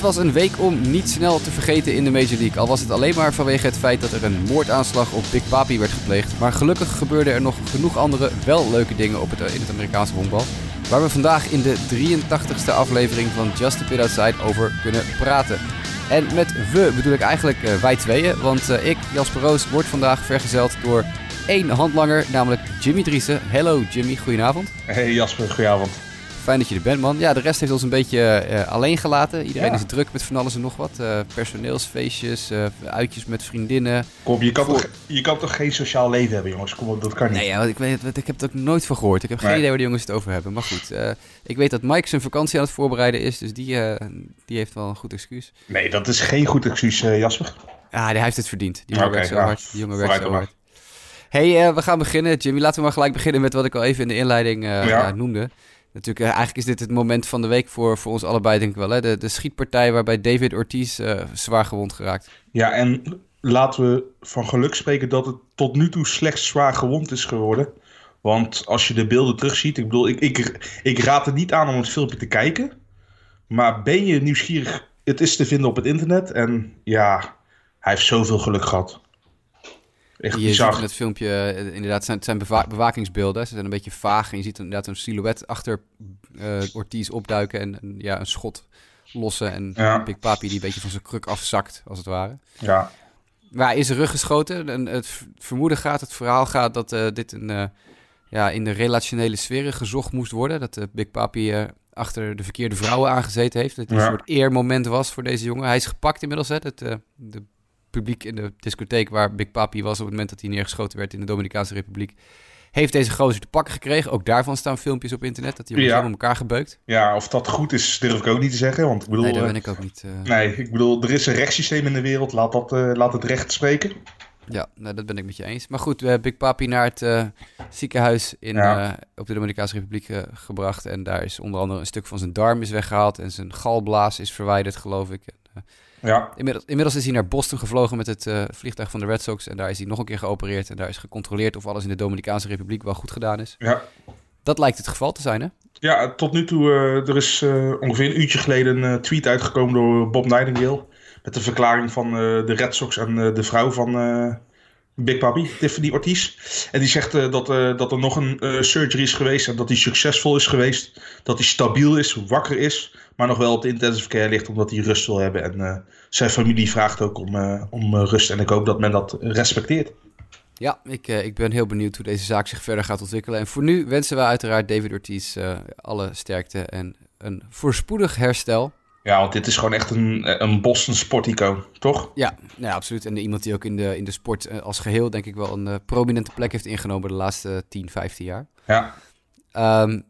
Het was een week om niet snel te vergeten in de Major League. Al was het alleen maar vanwege het feit dat er een moordaanslag op Big Papi werd gepleegd. Maar gelukkig gebeurden er nog genoeg andere wel leuke dingen op het, in het Amerikaanse honkbal. Waar we vandaag in de 83ste aflevering van Just a Bit Outside over kunnen praten. En met we bedoel ik eigenlijk uh, wij tweeën. Want uh, ik, Jasper Roos, word vandaag vergezeld door één handlanger, namelijk Jimmy Driessen. Hallo Jimmy, goedenavond. Hey Jasper, goedenavond. Fijn dat je er bent, man. Ja, de rest heeft ons een beetje uh, alleen gelaten. Iedereen ja. is druk met van alles en nog wat. Uh, personeelsfeestjes, uh, uitjes met vriendinnen. Kom, je kan, Voor... toch, je kan toch geen sociaal leven hebben, jongens? Kom op, dat kan niet. Nee, ja, ik, weet, ik heb het ook nooit van gehoord. Ik heb geen idee waar de jongens het over hebben. Maar goed, ik weet dat Mike zijn vakantie aan het voorbereiden is. Dus die, die heeft wel een goed excuus. Nee, dat is geen goed excuus, Jasper. Ja, hij heeft het verdiend. Die jongen okay, werkt zo hard. Die jongen werkt zo hard. hey, we gaan beginnen. Jimmy, laten we maar gelijk beginnen met wat ik al even in de inleiding ja. noemde. Natuurlijk, uh, eigenlijk is dit het moment van de week voor, voor ons allebei, denk ik wel. Hè? De, de schietpartij waarbij David Ortiz uh, zwaar gewond geraakt. Ja, en laten we van geluk spreken dat het tot nu toe slechts zwaar gewond is geworden. Want als je de beelden terugziet, ik bedoel, ik, ik, ik raad het niet aan om het filmpje te kijken. Maar ben je nieuwsgierig, het is te vinden op het internet. En ja, hij heeft zoveel geluk gehad. Echt je ziet in het filmpje uh, inderdaad zijn, zijn bewa bewakingsbeelden. Ze zijn een beetje vaag en je ziet inderdaad een silhouet achter uh, Ortiz opduiken en, en, ja, een schot lossen. En ja. Big Papi die een beetje van zijn kruk afzakt, als het ware. Ja. Maar hij is er rug geschoten. En het vermoeden gaat, het verhaal gaat dat uh, dit een, ja, in de relationele sferen gezocht moest worden. Dat Big Papi achter de verkeerde vrouwen aangezeten heeft. Dat het een soort eermoment was voor deze jongen. Hij is gepakt inmiddels. Hè. Het, de publiek in de discotheek waar Big Papi was op het moment dat hij neergeschoten werd in de Dominicaanse Republiek. Heeft deze gozer te pakken gekregen. Ook daarvan staan filmpjes op internet. Dat hij ja. elkaar gebeukt. Ja, of dat goed is, durf ik ook niet te zeggen. Want ik bedoel, nee, dat ben ik ook niet. Uh... Nee, ik bedoel, er is een rechtssysteem in de wereld. Laat, dat, uh, laat het recht spreken. Ja, nou, dat ben ik met je eens. Maar goed, we hebben Big Papi naar het uh, ziekenhuis in, ja. op de Dominicaanse Republiek gebracht. En daar is onder andere een stuk van zijn darm is weggehaald. En zijn galblaas is verwijderd, geloof ik. Ja. Inmiddels, inmiddels, is hij naar Boston gevlogen met het uh, vliegtuig van de Red Sox. En daar is hij nog een keer geopereerd. En daar is gecontroleerd of alles in de Dominicaanse Republiek wel goed gedaan is. Ja. Dat lijkt het geval te zijn, hè? Ja, tot nu toe. Uh, er is uh, ongeveer een uurtje geleden een tweet uitgekomen door Bob Nightingale. Met de verklaring van de Red Sox en de vrouw van Big Papi, Tiffany Ortiz. En die zegt dat, dat er nog een surgery is geweest. En dat hij succesvol is geweest. Dat hij stabiel is, wakker is maar nog wel op de intensive care ligt omdat hij rust wil hebben. En zijn familie vraagt ook om, om rust. En ik hoop dat men dat respecteert. Ja, ik, ik ben heel benieuwd hoe deze zaak zich verder gaat ontwikkelen. En voor nu wensen we uiteraard David Ortiz alle sterkte en een voorspoedig herstel. Ja, want dit is gewoon echt een, een Boston sporticoon, toch? Ja, ja, absoluut. En iemand die ook in de, in de sport als geheel, denk ik wel, een prominente plek heeft ingenomen de laatste 10, 15 jaar. Ja. Um,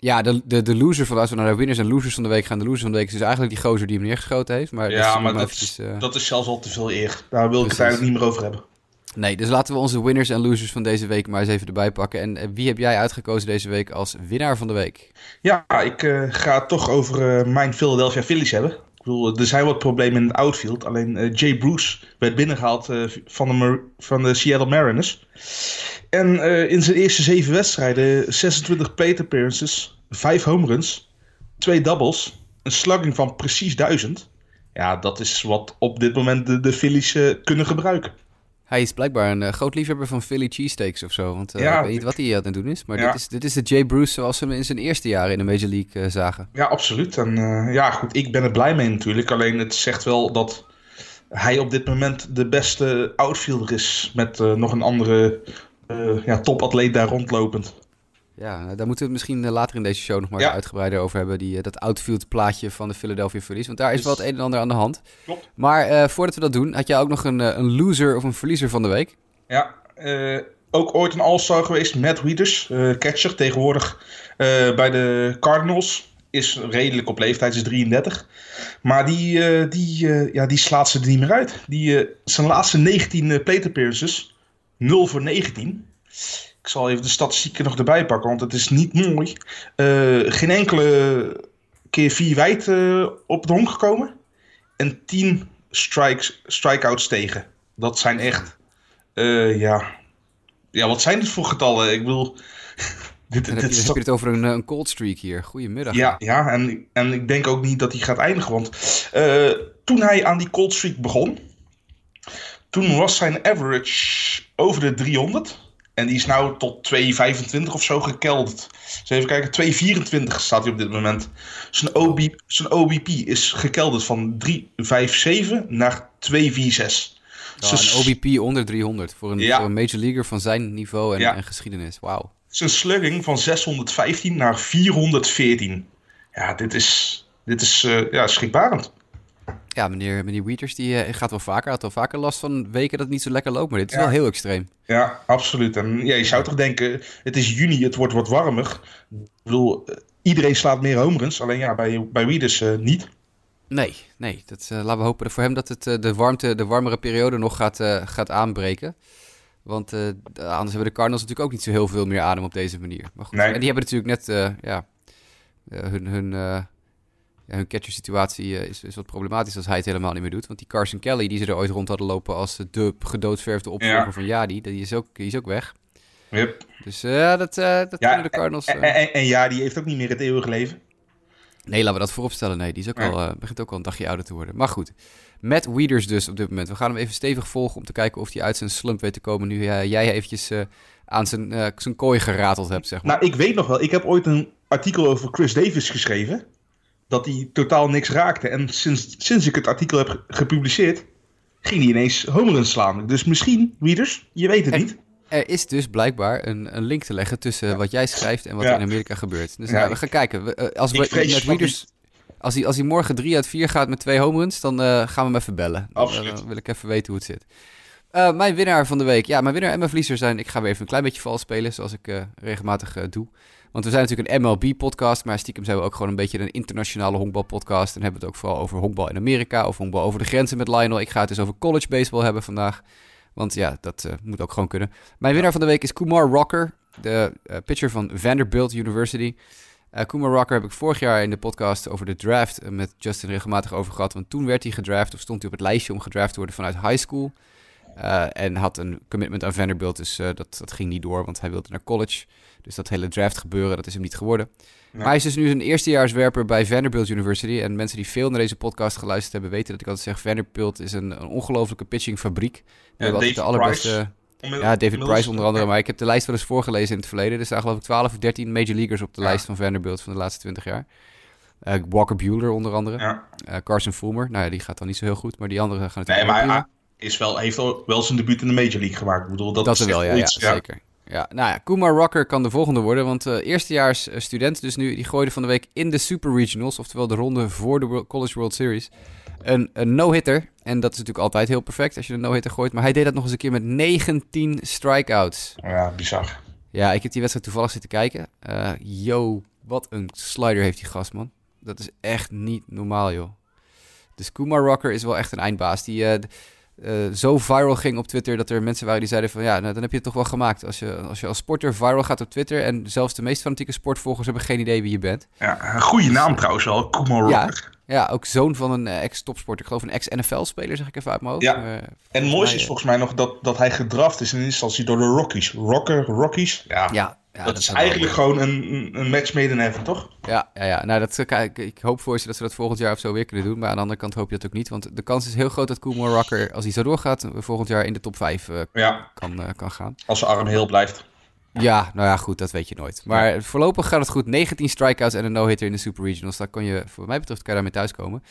ja, de, de, de loser van als we naar de winners en losers van de week gaan, de loser van de week is dus eigenlijk die gozer die hem neergeschoten heeft. Maar ja, maar dat, eventjes, is, uh... dat is zelfs al te veel eer. Daar wil ik het eigenlijk niet meer over hebben. Nee, dus laten we onze winners en losers van deze week maar eens even erbij pakken. En uh, wie heb jij uitgekozen deze week als winnaar van de week? Ja, ik uh, ga het toch over mijn Philadelphia Phillies hebben. Ik bedoel, er zijn wat problemen in het outfield. Alleen Jay Bruce werd binnengehaald van, de, van de Seattle Mariners. En in zijn eerste zeven wedstrijden 26 plate appearances, 5 home runs, 2 doubles, een slugging van precies 1000. Ja, dat is wat op dit moment de, de Phillies kunnen gebruiken. Hij is blijkbaar een uh, groot liefhebber van Philly cheesesteaks of zo. Want ja, ik weet niet wat hij aan het doen is. Maar ja. dit, is, dit is de Jay Bruce zoals we hem in zijn eerste jaren in de Major League zagen. Ja, absoluut. En ja, goed, ik ben er blij mee natuurlijk. Alleen het zegt wel dat hij op dit moment de beste outfielder is. Met nog een andere ja, topatleet daar rondlopend. Ja, nou, daar moeten we het misschien eh, later in deze show nog maar ja. uitgebreider over hebben. Die, eh, dat outfield plaatje van de Philadelphia Phillies. Want daar is wel het een en ander aan de hand. Klopt. Maar uh, voordat we dat doen, had jij ook nog een, een loser of een verliezer van de week? Ja, uh, ook ooit een All-Star geweest. Matt Wieters, catcher. Tegenwoordig bij de Cardinals. Is redelijk op leeftijd, is 33. Maar die, die, ja, die slaat ze er niet meer uit. Die, zijn laatste 19 plate appearances 0 voor 19. Ik zal even de statistieken nog erbij pakken, want het is niet mooi. Uh, geen enkele keer vier wijd uh, op de honk gekomen. En 10 strikes, strikeouts tegen. Dat zijn echt. Uh, ja. ja, wat zijn dit voor getallen? Ik bedoel. Dit, dit je, is heb je het over een, een cold streak hier. Goedemiddag. Ja, ja en, en ik denk ook niet dat hij gaat eindigen. Want eh, toen hij aan die cold streak begon, toen was zijn average over de 300. En die is nou tot 2,25 of zo gekelderd. Dus even kijken, 2,24 staat hij op dit moment. Zijn, OB, zijn OBP is gekelderd van 3,57 naar 2,46. Ja, een OBP onder 300 voor een, Ja. voor een major leaguer van zijn niveau en, Ja. en geschiedenis. Wauw. Zijn slugging van 615 naar 414. Ja, dit is, dit is eh, ja, schrikbarend. Ja, meneer, meneer Wieters die eh, gaat wel vaker, had wel vaker last van weken dat het niet zo lekker loopt. Maar dit is Ja. wel heel extreem. Ja, absoluut. En ja, je zou toch denken, het is juni, het wordt wat warmer. Ik bedoel, eh, iedereen slaat meer homeruns. Alleen ja, bij, bij Wieders eh, niet. Nee, nee. Dat, laten we hopen voor hem dat het, de, warmte, de warmere periode nog gaat, gaat aanbreken. Want anders hebben de Cardinals natuurlijk ook niet zo heel veel meer adem op deze manier. Maar goed. Nee. En die hebben natuurlijk net ja, hun, hun, ja, hun catcher situatie eh, is, is wat problematisch als hij het helemaal niet meer doet. Want die Carson Kelly, die ze er ooit rond hadden lopen als de gedoodverfde opvolger Ja. van Jadi, die is ook, die is ook weg. Yep. Dus eh, ja, dat, eh, dat Ja, kunnen de Cardinals... En, eh, en, en ja, die heeft ook niet meer het eeuwige leven. Nee, laten we dat vooropstellen. Nee, die is ook Ja. al, eh, begint ook al een dagje ouder te worden. Maar goed, Matt Wieters dus op dit moment. We gaan hem even stevig volgen om te kijken of hij uit zijn slump weet te komen... nu eh, jij eventjes eh, aan zijn, eh, zijn kooi gerateld hebt, zeg maar. Nou, ik weet nog wel, ik heb ooit een artikel over Chris Davis geschreven. Dat hij totaal niks raakte. En sinds, sinds ik het artikel heb ge- gepubliceerd, ging hij ineens homeruns slaan. Dus misschien, Wieders, je weet het niet. Er is dus blijkbaar een, een link te leggen tussen wat jij schrijft en wat Ja. er in Amerika gebeurt. Dus Ja, nou, we gaan kijken. We, eh, als we met. Als hij, als hij morgen 3 uit 4 gaat met twee home runs, dan eh, gaan we hem even bellen. Dan, Absoluut. dan wil ik even weten hoe het zit. Eh, mijn winnaar van de week. Ja, mijn winnaar en mijn verliezer zijn... Ik ga weer even een klein beetje vals spelen, zoals ik eh, regelmatig eh, doe. Want we zijn natuurlijk een MLB-podcast, maar stiekem zijn we ook gewoon een beetje een internationale honkbal-podcast. En hebben we het ook vooral over honkbal in Amerika of honkbal over de grenzen met Lionel. Ik ga het dus over college baseball hebben vandaag. Want ja, dat eh, moet ook gewoon kunnen. Mijn winnaar van de week is Kumar Rocker, de eh, pitcher van Vanderbilt University. Eh Kumar Rocker heb ik vorig jaar in de podcast over de draft met Justin regelmatig over gehad. Want toen werd hij gedraft, of stond hij op het lijstje om gedraft te worden vanuit high school. Eh, en had een commitment aan Vanderbilt, dus eh, dat, dat ging niet door, want hij wilde naar college. Dus dat hele draft gebeuren, dat is hem niet geworden. Maar hij is dus nu een eerstejaarswerper bij Vanderbilt University. En mensen die veel naar deze podcast geluisterd hebben, weten dat ik altijd zeg... Vanderbilt is een, een ongelofelijke pitchingfabriek. Hebben altijd de David allerbeste... Price. Ja, David Price onder andere. Maar ik heb de lijst wel eens voorgelezen in het verleden. Er staan geloof ik 12 of 13 major leaguers op de Ja. lijst van Vanderbilt van de laatste 20 jaar. Eh, Walker Bueller onder andere. Ja. Carson Fulmer. Nou ja, die gaat dan niet zo heel goed. Maar die andere gaan Nee, natuurlijk maar. Is wel, heeft wel zijn debuut in de Major League gemaakt. Ik bedoel, dat, Dat is wel, ja, ja, iets, zeker. Ja, nou ja, Kumar Rocker kan de volgende worden, want eh eerstejaars eh, student dus nu, die gooide van de week in de Super Regionals, oftewel de ronde voor de World- College World Series, een, een no-hitter. En dat is natuurlijk altijd heel perfect als je een no-hitter gooit, maar hij deed dat nog eens een keer met 19 strikeouts. Ja, bizar. Ja, ik heb die wedstrijd toevallig zitten kijken. Eh yo, wat een slider heeft die gast, man. Dat is echt niet normaal, joh. Dus Kumar Rocker is wel echt een eindbaas. Die eh, zo viral ging op Twitter dat er mensen waren die zeiden van... ja, nou, dan heb je het toch wel gemaakt. Als je, als je als sporter viral gaat op Twitter... en zelfs de meest fanatieke sportvolgers hebben geen idee wie je bent. Ja, een goede naam trouwens wel, Kumar Ja. Rocker. Ja, ook zoon van een eh, ex-topsporter. Ik geloof een ex-NFL-speler, zeg ik even uit mijn hoofd. Ja. Eh, En het mooiste is volgens mij nog dat, dat hij gedraft is in instantie door de Rockies. Rocker, Rockies. Ja, eh, Ja, ja, dat, is wel- eigenlijk gewoon een, een- match made in heaven, toch? Ja, ja, ja. Nou, dat, kijk, ik hoop voor ze dat ze dat volgend jaar of zo weer kunnen doen. Maar aan de andere kant hoop je dat ook niet. Want de kans is heel groot dat Kumar Rocker, als hij zo doorgaat, volgend jaar in de top 5 eh, Ja, kan, eh, kan gaan. als zijn arm heel blijft. Ja, nou ja, goed, dat weet je nooit. Maar voorlopig gaat het goed. 19 strikeouts en een no-hitter in de Super Regionals. Daar kan je, voor mij betreft, kan je daarmee thuiskomen.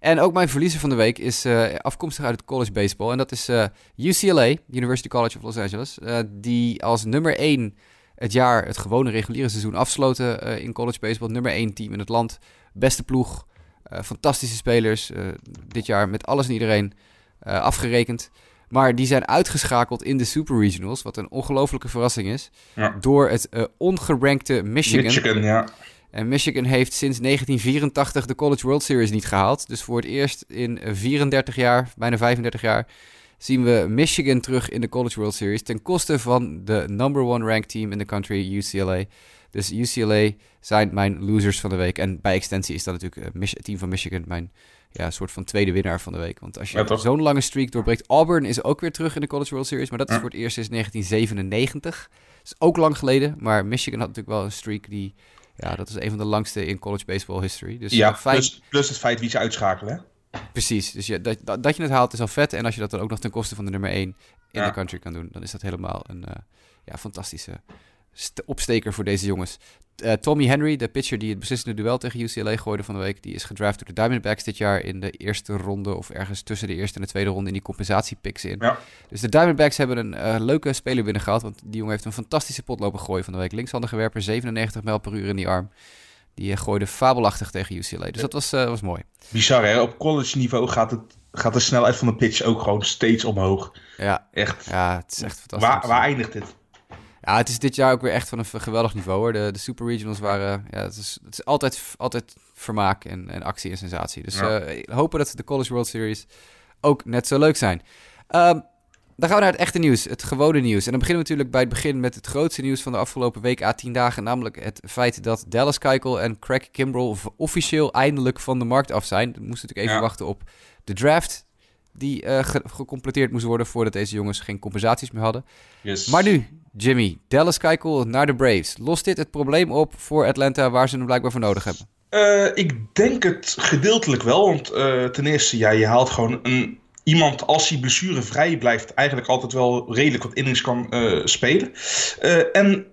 En ook mijn verliezer van de week is eh, afkomstig uit het college baseball. En dat is eh, UCLA, University College of Los Angeles. eh, die als nummer 1 het jaar, het gewone reguliere seizoen, afsloten in college baseball. Nummer 1 team in het land. Beste ploeg. fantastische spelers. dit jaar met alles en iedereen afgerekend. Maar die zijn uitgeschakeld in de Super Regionals, wat een ongelofelijke verrassing is, Ja. door het eh, ongerankte Michigan. Michigan, ja. En Michigan heeft sinds 1984 de College World Series niet gehaald. Dus voor het eerst in eh, 34 jaar, bijna 35 jaar, zien we Michigan terug in de College World Series ten koste van de number one ranked team in the country, UCLA. Dus UCLA zijn mijn losers van de week. En bij extensie is dat natuurlijk eh, het team van Michigan mijn ja, soort van tweede winnaar van de week. Want als je zo'n lange streak doorbreekt... Auburn is ook weer terug in de College World Series. Maar dat is voor het eerst sinds 1997. Dat is ook lang geleden. Maar Michigan had natuurlijk wel een streak die... Ja, dat is een van de langste in college baseball history. Dus ja, eh, plus, plus het feit wie ze uitschakelen. Hè? Precies, dus je, dat, dat, dat je het haalt is al vet. En als je dat dan ook nog ten koste van de nummer 1 in Ja. de country kan doen, dan is dat helemaal een eh, ja, fantastische st- opsteker voor deze jongens. Eh, Tommy Henry, de pitcher die het beslissende duel tegen UCLA gooide van de week, die is gedraft door de Diamondbacks dit jaar in de eerste ronde of ergens tussen de eerste en de tweede ronde in die compensatiepicks in. Ja. Dus de Diamondbacks hebben een eh, leuke speler binnengehaald, want die jongen heeft een fantastische pot lopen gooien van de week. Linkshandige werper, 97 mijl per uur in die arm. Die eh, gooide fabelachtig tegen UCLA. Dus dat was, was mooi. Bizar hè, op college niveau gaat, het, gaat de snelheid van de pitch ook gewoon steeds omhoog. Ja, Echt. ja het is echt fantastisch. Waar, waar eindigt dit? Ja, het is dit jaar ook weer echt van een geweldig niveau hoor. De, de Super Regionals waren. Ja, het is, het is altijd, altijd vermaak en, en actie en sensatie. Dus Ja. eh, hopen dat de College World Series ook net zo leuk zijn. Ehm, dan gaan we naar het echte nieuws, het gewone nieuws. En dan beginnen we natuurlijk bij het begin met het grootste nieuws van de afgelopen week à 10 dagen. Namelijk het feit dat Dallas Keuchel en Craig Kimbrell officieel eindelijk van de markt af zijn. We moesten natuurlijk even Ja. wachten op de draft. Die ge- gecompleteerd moest worden voordat deze jongens geen compensaties meer hadden. Yes. Maar nu, Jimmy, Dallas Keuchel naar de Braves. Lost dit het probleem op voor Atlanta waar ze hem blijkbaar voor nodig hebben? Eh, ik denk het gedeeltelijk wel. Want eh, ten eerste, ja, je haalt gewoon iemand als hij blessurevrij blijft, eigenlijk altijd wel redelijk wat innings kan eh, spelen. En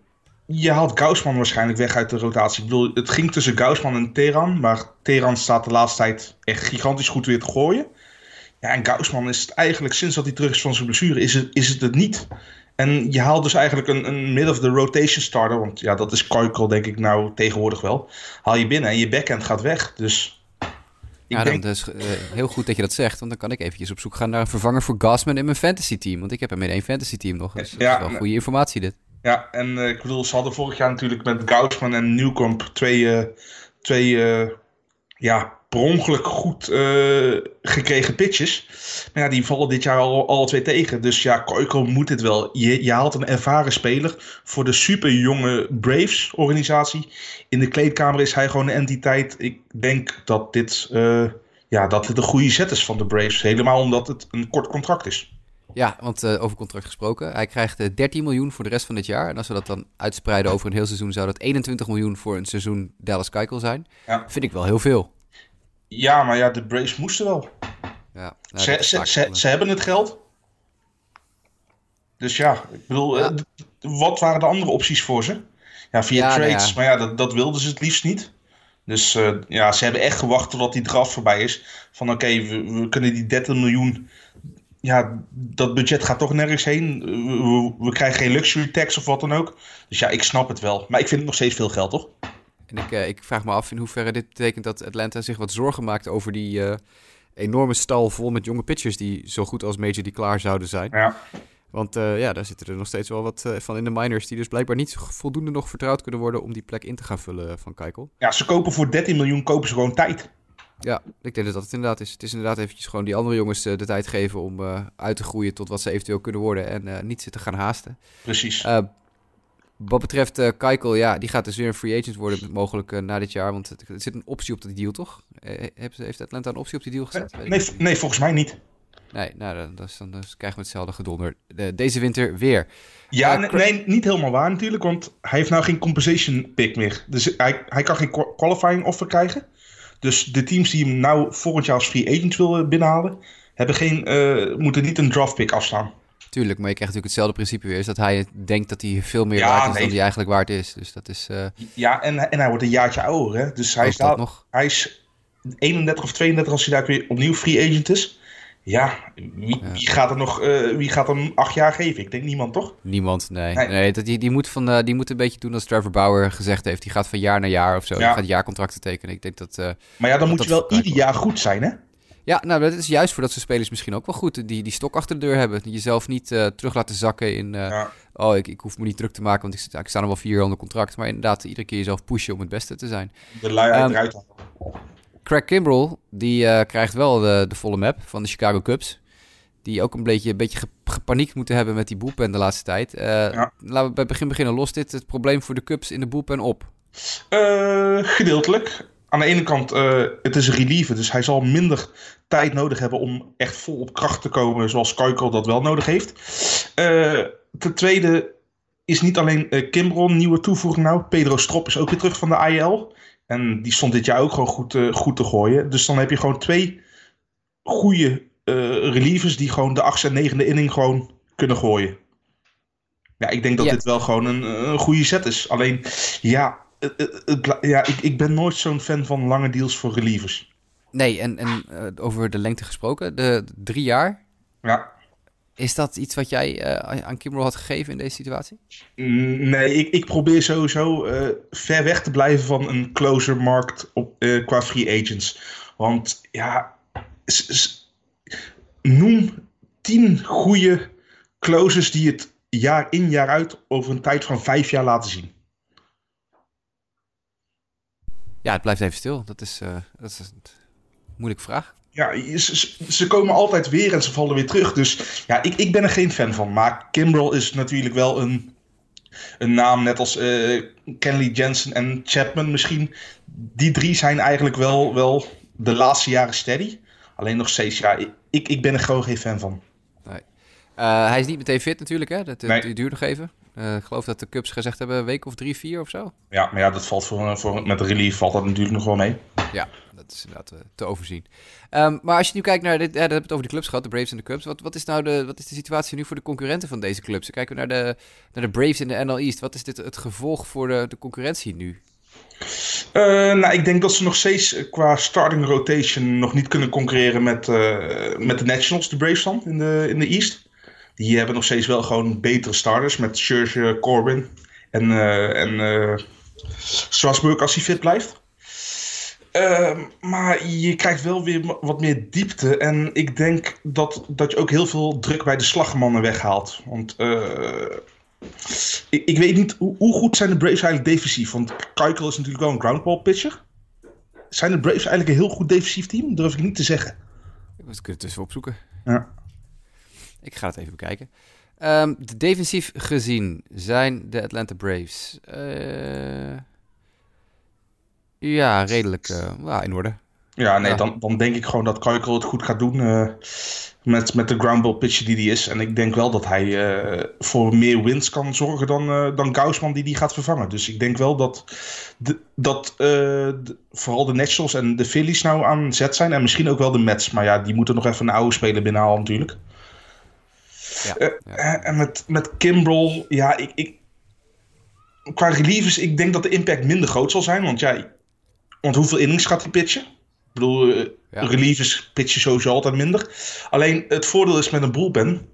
je haalt Gaussman waarschijnlijk weg uit de rotatie. Ik bedoel, het ging tussen Gaussman en Teran. Maar Teran staat de laatste tijd echt gigantisch goed weer te gooien. Ja, en Gaussman is het eigenlijk, sinds dat hij terug is van zijn blessure, is het, is het het niet. En je haalt dus eigenlijk een, een mid-of-the-rotation starter. Want ja, dat is Keuchel denk ik nou tegenwoordig wel. Haal je binnen en je backhand gaat weg. Dus ik ja, denk... dan is eh, heel goed dat je dat zegt, want dan kan ik eventjes op zoek gaan naar een vervanger voor Gassman in mijn fantasy team. Want ik heb hem in één fantasy team nog. Dus dat Ja, is wel goede informatie dit. Ja, en eh, ik bedoel, ze hadden vorig jaar natuurlijk met Gaussman en Newcomb twee, eh, twee ja, per ongeluk goed eh, gekregen pitches. Maar ja, die vallen dit jaar al, alle twee tegen. Dus ja, Keuchel moet dit wel. Je, je haalt een ervaren speler voor de super jonge Braves-organisatie. In de kleedkamer is hij gewoon een entiteit. Ik denk dat dit, eh, ja, dat dit een goede zet is van de Braves. Helemaal omdat het een kort contract is. Ja, want eh, over contract gesproken. Hij krijgt eh, 13 miljoen voor de rest van dit jaar. En als we dat dan uitspreiden over een heel seizoen, zou dat 21 miljoen voor een seizoen Dallas Keuchel zijn. Ja. Vind ik wel heel veel. Ja, maar ja, de Braves moesten wel. Ja, nou, Ze, ze, ze, hebben het geld. Dus ja, ik bedoel, Ja. eh, wat waren de andere opties voor ze? Ja, via Ja, nou trades, maar ja, dat, dat wilden ze het liefst niet. Dus eh, ja, ze hebben echt gewacht totdat die draft voorbij is. Van oké, we, we kunnen die 30 miljoen... Ja, dat budget gaat toch nergens heen. We, we- we krijgen geen luxury tax of wat dan ook. Dus ja, ik snap het wel. Maar ik vind het nog steeds veel geld, toch? En ik, eh, ik vraag me af in hoeverre dit betekent dat Atlanta zich wat zorgen maakt over die eh, enorme stal vol met jonge pitchers die zo goed als Major die klaar zouden zijn. Ja. Want eh, ja, daar zitten er nog steeds wel wat van in de minors die dus blijkbaar niet voldoende nog vertrouwd kunnen worden om die plek in te gaan vullen van Keikel. ja, ze kopen voor 13 miljoen kopen ze gewoon tijd. Ja, ik denk dat dat het inderdaad is. Het is inderdaad eventjes gewoon die andere jongens de tijd geven om uit te groeien tot wat ze eventueel kunnen worden en niet zitten gaan haasten. Precies. Wat betreft eh Keikel, ja, die gaat dus weer een free agent worden mogelijk eh, na dit jaar, want er zit een optie op die deal, toch? Eh, heeft, heeft Atlanta een optie op die deal gezet? Nee, niet. nee, volgens mij niet. Nee, nou, dan, dan, dan, dan krijgen we hetzelfde gedonder. Deze winter weer. Ja, nee, nee, niet helemaal waar natuurlijk, want hij heeft nou geen compensation pick meer. Dus hij, hij kan geen qua- qualifying offer krijgen. Dus de teams die hem nou volgend jaar als free agent willen binnenhalen, hebben geen, moeten niet een draft pick afstaan. Tuurlijk, maar je krijgt natuurlijk hetzelfde principe weer. Is dat hij denkt dat hij veel meer Ja, waard is nee. dan hij eigenlijk waard is. Dus dat is... eh Ja, en, en hij wordt een jaartje ouder, hè? Dus hij is, daar- nog. hij is 31 of 32 als hij daar weer opnieuw free agent is. Ja, wie, Ja. wie gaat er nog, eh, wie gaat hem acht jaar geven? Ik denk niemand, toch? Niemand, nee. Nee. nee. dat, die, die, moet van, eh, die moet een beetje doen als Trevor Bauer gezegd heeft. Die gaat van jaar naar jaar of zo. Ja. Die gaat jaarcontracten tekenen. Ik denk dat... Maar ja, dan Dat moet dat je wel ieder jaar goed zijn, hè? Ja, nou, dat is juist voor dat soort spelers misschien ook wel goed. Die, die stok achter de deur hebben. Jezelf niet eh, terug laten zakken in... eh, Ja. Oh, ik, ik hoef me niet druk te maken, want ik, sta nog wel vier jaar onder contract. Maar inderdaad, iedere keer jezelf pushen om het beste te zijn. De luiheid Ehm, eruit. Craig Kimbrell, die eh, krijgt wel de, de volle map van de Chicago Cubs. Die ook een beetje, een beetje ge- gepaniekt moeten hebben met die boelpen de laatste tijd. Laten we bij het begin beginnen. Lost dit het probleem voor de Cubs in de boelpen op? Gedeeltelijk. Aan de ene kant, uh, het is een reliever, dus hij zal minder tijd nodig hebben om echt vol op kracht te komen, zoals Kuikel dat wel nodig heeft. Uh, ten tweede is niet alleen uh, Kimbron nieuwe toevoeging nou, Pedro Strop is ook weer terug van de IL. En die stond dit jaar ook gewoon goed, goed te gooien. Dus dan heb je gewoon twee goede relievers die gewoon de achtste en negende inning gewoon kunnen gooien. Ja, ik denk dat dit wel gewoon een, een goede set is. Alleen, ja, ja ik, ik ben nooit zo'n fan van lange deals voor relievers. Nee, en, en uh, over de lengte gesproken, de, drie jaar. Ja. Is dat iets wat jij uh, aan Kimbrel had gegeven in deze situatie? Mm, nee, ik, ik probeer sowieso uh, ver weg te blijven van een closer markt op, qua free agents. Want ja, noem tien goede closers die het jaar in jaar uit over een tijd van vijf jaar laten zien. Ja, het blijft even stil. Dat is, uh, dat is een moeilijke vraag. Ja, ze, ze, komen altijd weer en ze vallen weer terug. Dus ja, ik, ik ben er geen fan van. Maar Kimbrel is natuurlijk wel een, een naam, net als uh, Kenley Jensen en Chapman misschien. Die drie zijn eigenlijk wel, wel de laatste jaren steady. Alleen nog steeds, ja, ik, ik ben er gewoon geen fan van. Nee. Uh, hij is niet meteen fit natuurlijk, hè? Dat, nee. duurt nog even. Uh, ik geloof dat de Cubs gezegd hebben een week of drie, vier of zo. Ja, maar ja, dat valt voor, voor, met de relief valt dat natuurlijk nog wel mee. Ja, dat is inderdaad uh, te overzien. Um, maar als je nu kijkt naar, dit, ja, dat hebben het over de clubs gehad, de Braves en de Cubs. Wat, wat, is nou de, wat is de situatie nu voor de concurrenten van deze clubs? Kijken we naar de, naar de Braves in de NL East. Wat is dit het gevolg voor de, de concurrentie nu? Uh, nou, ik denk dat ze nog steeds qua starting rotation nog niet kunnen concurreren met, met de Nationals, de Braves dan, in de, in de East. Die hebben nog steeds wel gewoon betere starters met Scherzer, Corbin en, uh, en uh, Strasburg als hij fit blijft. Uh, maar je krijgt wel weer wat meer diepte. En ik denk dat, dat je ook heel veel druk bij de slagmannen weghaalt. Want uh, ik, ik, weet niet, hoe, hoe, goed zijn de Braves eigenlijk defensief? Want Keukel is natuurlijk wel een groundball pitcher. Zijn de Braves eigenlijk een heel goed defensief team? Durf ik niet te zeggen. Ik moet het dus opzoeken. Ja. Ik ga het even bekijken. Um, de defensief gezien zijn de Atlanta Braves. Uh, ja, redelijk uh, ja, in orde. Ja, nee, ja. Dan, dan denk ik gewoon dat Keukel het goed gaat doen uh, met, met de groundball pitcher die hij is. En ik denk wel dat hij voor meer wins kan zorgen dan, dan Gaussman die die gaat vervangen. Dus ik denk wel dat, de, dat de, vooral de Nationals en de Phillies nou aan zet zijn. En misschien ook wel de Mets. Maar ja, die moeten nog even een oude speler binnenhalen natuurlijk. Ja, ja. Uh, en met, met Kimbrel, ja, ik, ik, qua relievers, ik denk dat de impact minder groot zal zijn. Want ja, want hoeveel innings gaat hij pitchen? Ik bedoel, uh, ja. relievers pitchen sowieso altijd minder. Alleen het voordeel is met een bullpen,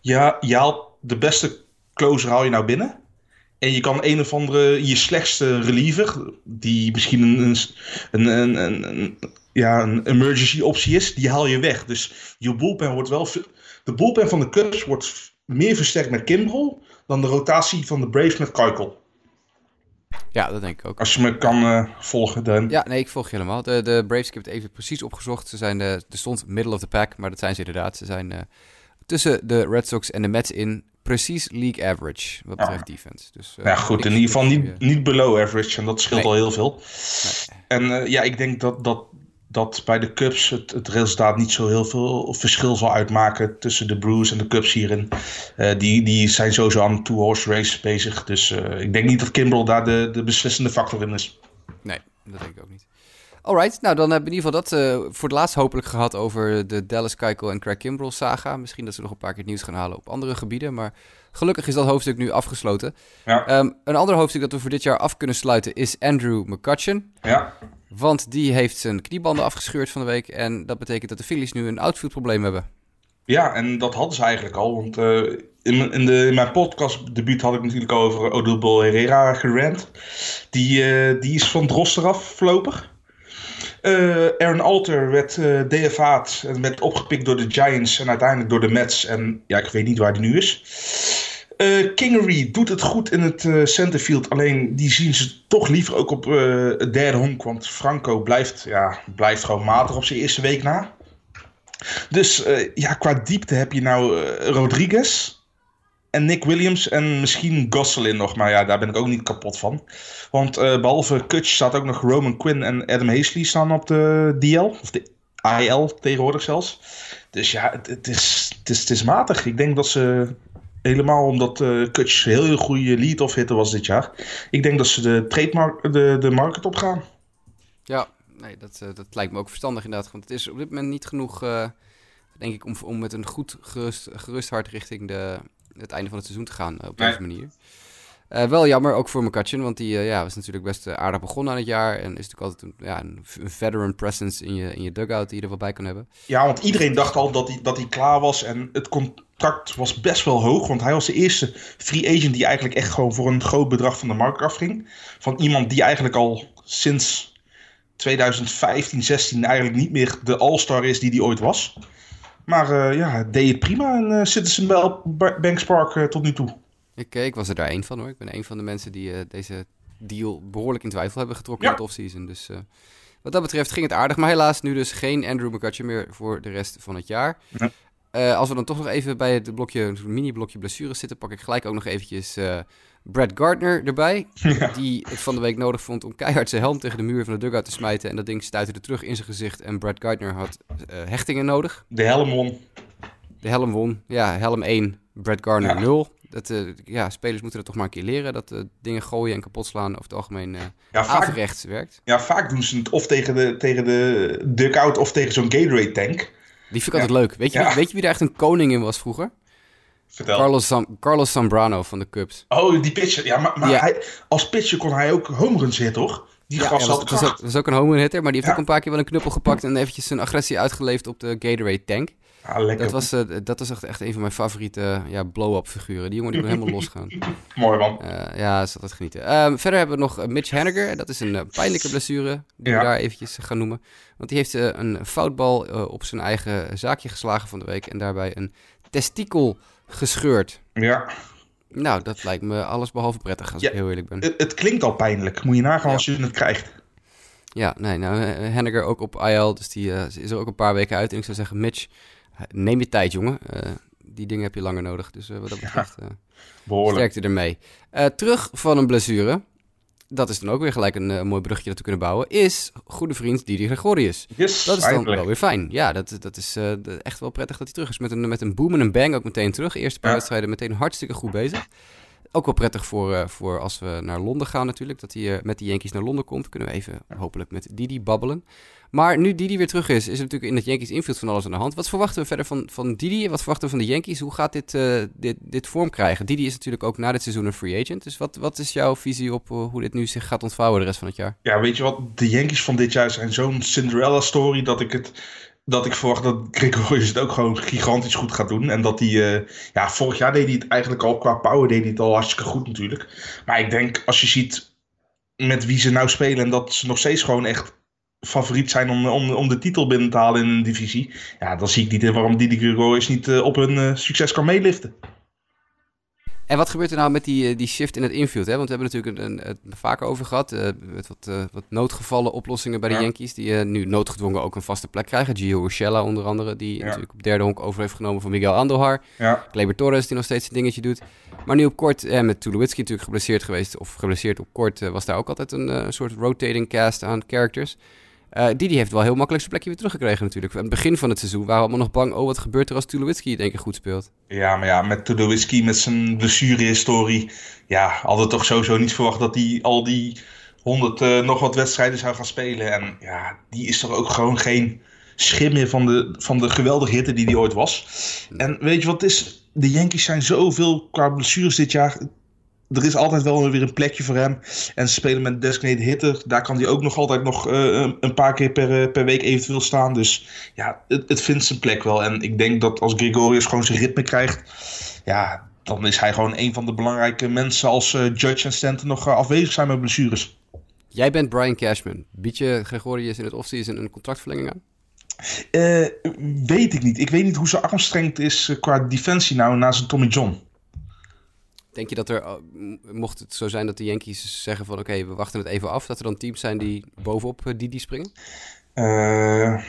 ja, je haalt de beste closer haal je nou binnen. En je kan een of andere, je slechtste reliever, die misschien een, een, een, een, een ja, een emergency optie is, die haal je weg. Dus je bullpen wordt wel de bullpen van de Cubs wordt meer versterkt met Kimbrel dan de rotatie van de Braves met Keukel. Ja, dat denk ik ook. Als je me kan uh, volgen, dan. Ja, nee, ik volg je helemaal. De, de Braves, ik heb het even precies opgezocht. Ze zijn de, er stond middle of the pack, maar dat zijn ze inderdaad. Ze zijn uh, tussen de Red Sox en de Mets in precies league average, wat betreft ja. defense. Dus, uh, ja, goed, in ieder geval niet, niet below average en dat scheelt nee. al heel veel. Nee. En ja, ik denk dat, dat dat bij de Cubs het, het, resultaat niet zo heel veel verschil zal uitmaken tussen de Brewers en de Cubs hierin. Uh, die, die zijn sowieso aan een two-horse race bezig. Dus uh, ik denk niet dat Kimbrel daar de, de beslissende factor in is. Nee, dat denk ik ook niet. Alright, nou dan hebben we in ieder geval dat uh, voor het laatst hopelijk gehad over de Dallas Keuchel en Craig Kimbrel saga. Misschien dat ze nog een paar keer nieuws gaan halen op andere gebieden, maar gelukkig is dat hoofdstuk nu afgesloten. Ja. Um, een ander hoofdstuk dat we voor dit jaar af kunnen sluiten is Andrew McCutcheon. Ja. Want die heeft zijn kniebanden afgescheurd van de week. En dat betekent dat de Phillies nu een outfieldprobleem hebben. Ja, en dat hadden ze eigenlijk al. Want uh, in, in, de, in mijn podcastdebuut had ik natuurlijk over Odubel Herrera gerand. Die, uh, die is van Drost eraf voorlopig. Uh, Aaron Alter werd uh, DFA'd en werd opgepikt door de Giants en uiteindelijk door de Mets. En ja, ik weet niet waar die nu is. Uh, Kingery doet het goed in het uh, centerfield. Alleen die zien ze toch liever ook op uh, het derde honk. Want Franco blijft, ja, blijft gewoon matig op zijn eerste week na. Dus ja, qua diepte heb je nou Rodriguez. en Nick Williams en misschien Gosselin nog. Maar ja, daar ben ik ook niet kapot van. Want behalve Kutch staat ook nog Roman Quinn en Adam Hazley staan op de DL. Of de IL tegenwoordig zelfs. Dus ja, het, is, het is matig. Ik denk dat ze helemaal omdat uh, Kutch heel, heel goede lead-off hitter was dit jaar. Ik denk dat ze de, trademark, de, de market op gaan. Ja, nee, dat, uh, dat lijkt me ook verstandig inderdaad. Want het is op dit moment niet genoeg, uh, denk ik, om, om met een goed gerust, gerust hart richting de, het einde van het seizoen te gaan op deze nee. manier. Uh, wel jammer, ook voor McCutcheon, want die uh, ja, was natuurlijk best uh, aardig begonnen aan het jaar. En is natuurlijk altijd een, ja, een, een veteran presence in je, in je dugout die je er wel bij kan hebben. Ja, want iedereen dacht al dat hij, dat hij klaar was. En het contract was best wel hoog. Want hij was de eerste free agent die eigenlijk echt gewoon voor een groot bedrag van de markt afging. Van iemand die eigenlijk al sinds 2015, 16 eigenlijk niet meer de all-star is die hij ooit was. Maar ja, deed het prima en Citizen Banks Park tot nu toe. Ik, ik was er daar één van hoor. Ik ben een van de mensen die uh, deze deal behoorlijk in twijfel hebben getrokken ja. in het offseason. Dus uh, wat dat betreft ging het aardig. Maar helaas nu dus geen Andrew McCutcheon meer voor de rest van het jaar. Ja. Uh, als we dan toch nog even bij het blokje, mini-blokje blessures zitten, pak ik gelijk ook nog eventjes Brad Gardner erbij. Ja. Die het van de week nodig vond om keihard zijn helm tegen de muur van de dugout te smijten. En dat ding stuitte terug in zijn gezicht. En Brad Gardner had hechtingen nodig. De helm won. De helm won. Ja, helm 1, Brad Gardner ja. 0 dat, ja, spelers moeten dat toch maar een keer leren. Dat dingen gooien en kapot slaan over het algemeen ja, averechts werkt. Ja, vaak doen ze het of tegen de, tegen de dugout of tegen zo'n Gatorade tank. Die vind ik altijd leuk. Weet je, weet je wie daar echt een koning in was vroeger? Vertel. Carlos, Sam, Carlos Zambrano van de Cubs. Oh, die pitcher. Ja, maar, maar hij, als pitcher kon hij ook home runs hitten, toch? Die ja, gast ja, had was, was, ook, was ook een home run hitter, maar die heeft ook een paar keer wel een knuppel gepakt en eventjes zijn agressie uitgeleefd op de Gatorade tank. Ah, dat, was, uh, dat was echt, echt een van mijn favoriete ja, blow-up figuren. Die jongen die kon helemaal losgaan. Mooi man. Uh, ja, is altijd genieten. Um, verder hebben we nog Mitch Haniger. Dat is een pijnlijke blessure, die ja. we daar eventjes gaan noemen. Want die heeft een foutbal op zijn eigen zaakje geslagen van de week. En daarbij een testikel gescheurd. Ja. Nou, dat lijkt me alles behalve prettig, als ja, ik heel eerlijk ben. Het, het, klinkt al pijnlijk. Moet je nagaan ja. als je het krijgt. Ja, nee, nou, Henniger ook op IL, dus die is er ook een paar weken uit. En ik zou zeggen, Mitch, neem je tijd, jongen. Uh, die dingen heb je langer nodig. Dus uh, wat dat betreft, ja, sterkte ermee. terug van een blessure, dat is dan ook weer gelijk een mooi bruggetje dat we kunnen bouwen, is goede vriend Didi Gregorius. Yes, dat is dan eindelijk. wel weer fijn. Ja, dat, dat is echt wel prettig dat hij terug is. Met een, met een boom en een bang ook meteen terug. Eerste paar Ja. wedstrijden meteen hartstikke goed bezig. Ook wel prettig voor, uh, voor als we naar Londen gaan natuurlijk. Dat hij uh, met de Yankees naar Londen komt. Kunnen we even hopelijk met Didi babbelen. Maar nu Didi weer terug is, is natuurlijk in het Yankees infield van alles aan de hand. Wat verwachten we verder van, van Didi? Wat verwachten we van de Yankees? Hoe gaat dit, uh, dit, dit vorm krijgen? Didi is natuurlijk ook na dit seizoen een free agent. Dus wat, wat is jouw visie op hoe dit nu zich gaat ontvouwen de rest van het jaar? Ja, weet je wat? De Yankees van dit jaar zijn zo'n Cinderella story dat ik het dat ik verwacht dat Gregorius het ook gewoon gigantisch goed gaat doen. En dat hij, uh, ja, vorig jaar deed hij het eigenlijk al, qua power deed hij het al hartstikke goed natuurlijk. Maar ik denk, als je ziet met wie ze nou spelen en dat ze nog steeds gewoon echt favoriet zijn om, om, om de titel binnen te halen in een divisie. Ja, dan zie ik niet in waarom Didi Gregorius niet uh, op hun uh, succes kan meeliften. En wat gebeurt er nou met die, die shift in het infield? Hè? Want we hebben natuurlijk een, een, het vaker over gehad. Uh, met wat, uh, wat noodgevallen oplossingen bij de ja. Yankees. Die uh, nu noodgedwongen ook een vaste plek krijgen. Gio Urshela onder andere. Die ja. natuurlijk op derde honk over heeft genomen van Miguel Andohar. Ja. Kleber Torres die nog steeds een dingetje doet. Maar nu op kort, eh, met Tulowitzki natuurlijk geblesseerd geweest. Of geblesseerd op kort was daar ook altijd een soort rotating cast aan characters. Uh, Didi heeft wel heel makkelijk zijn plekje weer teruggekregen natuurlijk. Aan het begin van het seizoen waren we allemaal nog bang... oh, wat gebeurt er als Tulowitzki het één keer goed speelt? Ja, maar ja, met Tulowitzki, met zijn blessurehistorie... ja, hadden we toch sowieso niet verwacht dat hij al die honderd uh, nog wat wedstrijden zou gaan spelen. En ja, die is toch ook gewoon geen schim meer van de, van de geweldige hitte die hij ooit was. En weet je wat het is? De Yankees zijn zoveel qua blessures dit jaar er is altijd wel weer een plekje voor hem. En ze spelen met designated hitter. Daar kan hij ook nog altijd nog uh, een paar keer per, per week eventueel staan. Dus ja, het, het vindt zijn plek wel. En ik denk dat als Gregorius gewoon zijn ritme krijgt... ja, dan is hij gewoon een van de belangrijke mensen... als uh, Judge en Stanton nog uh, afwezig zijn met blessures. Jij bent Brian Cashman. Bied je Gregorius in het offseason een contractverlenging aan? Uh, weet ik niet. Ik weet niet hoe zijn armstrength is qua defensie nou na zijn Tommy John. Denk je dat er, mocht het zo zijn dat de Yankees zeggen van oké, okay, we wachten het even af, dat er dan teams zijn die bovenop uh, Didi springen? Uh,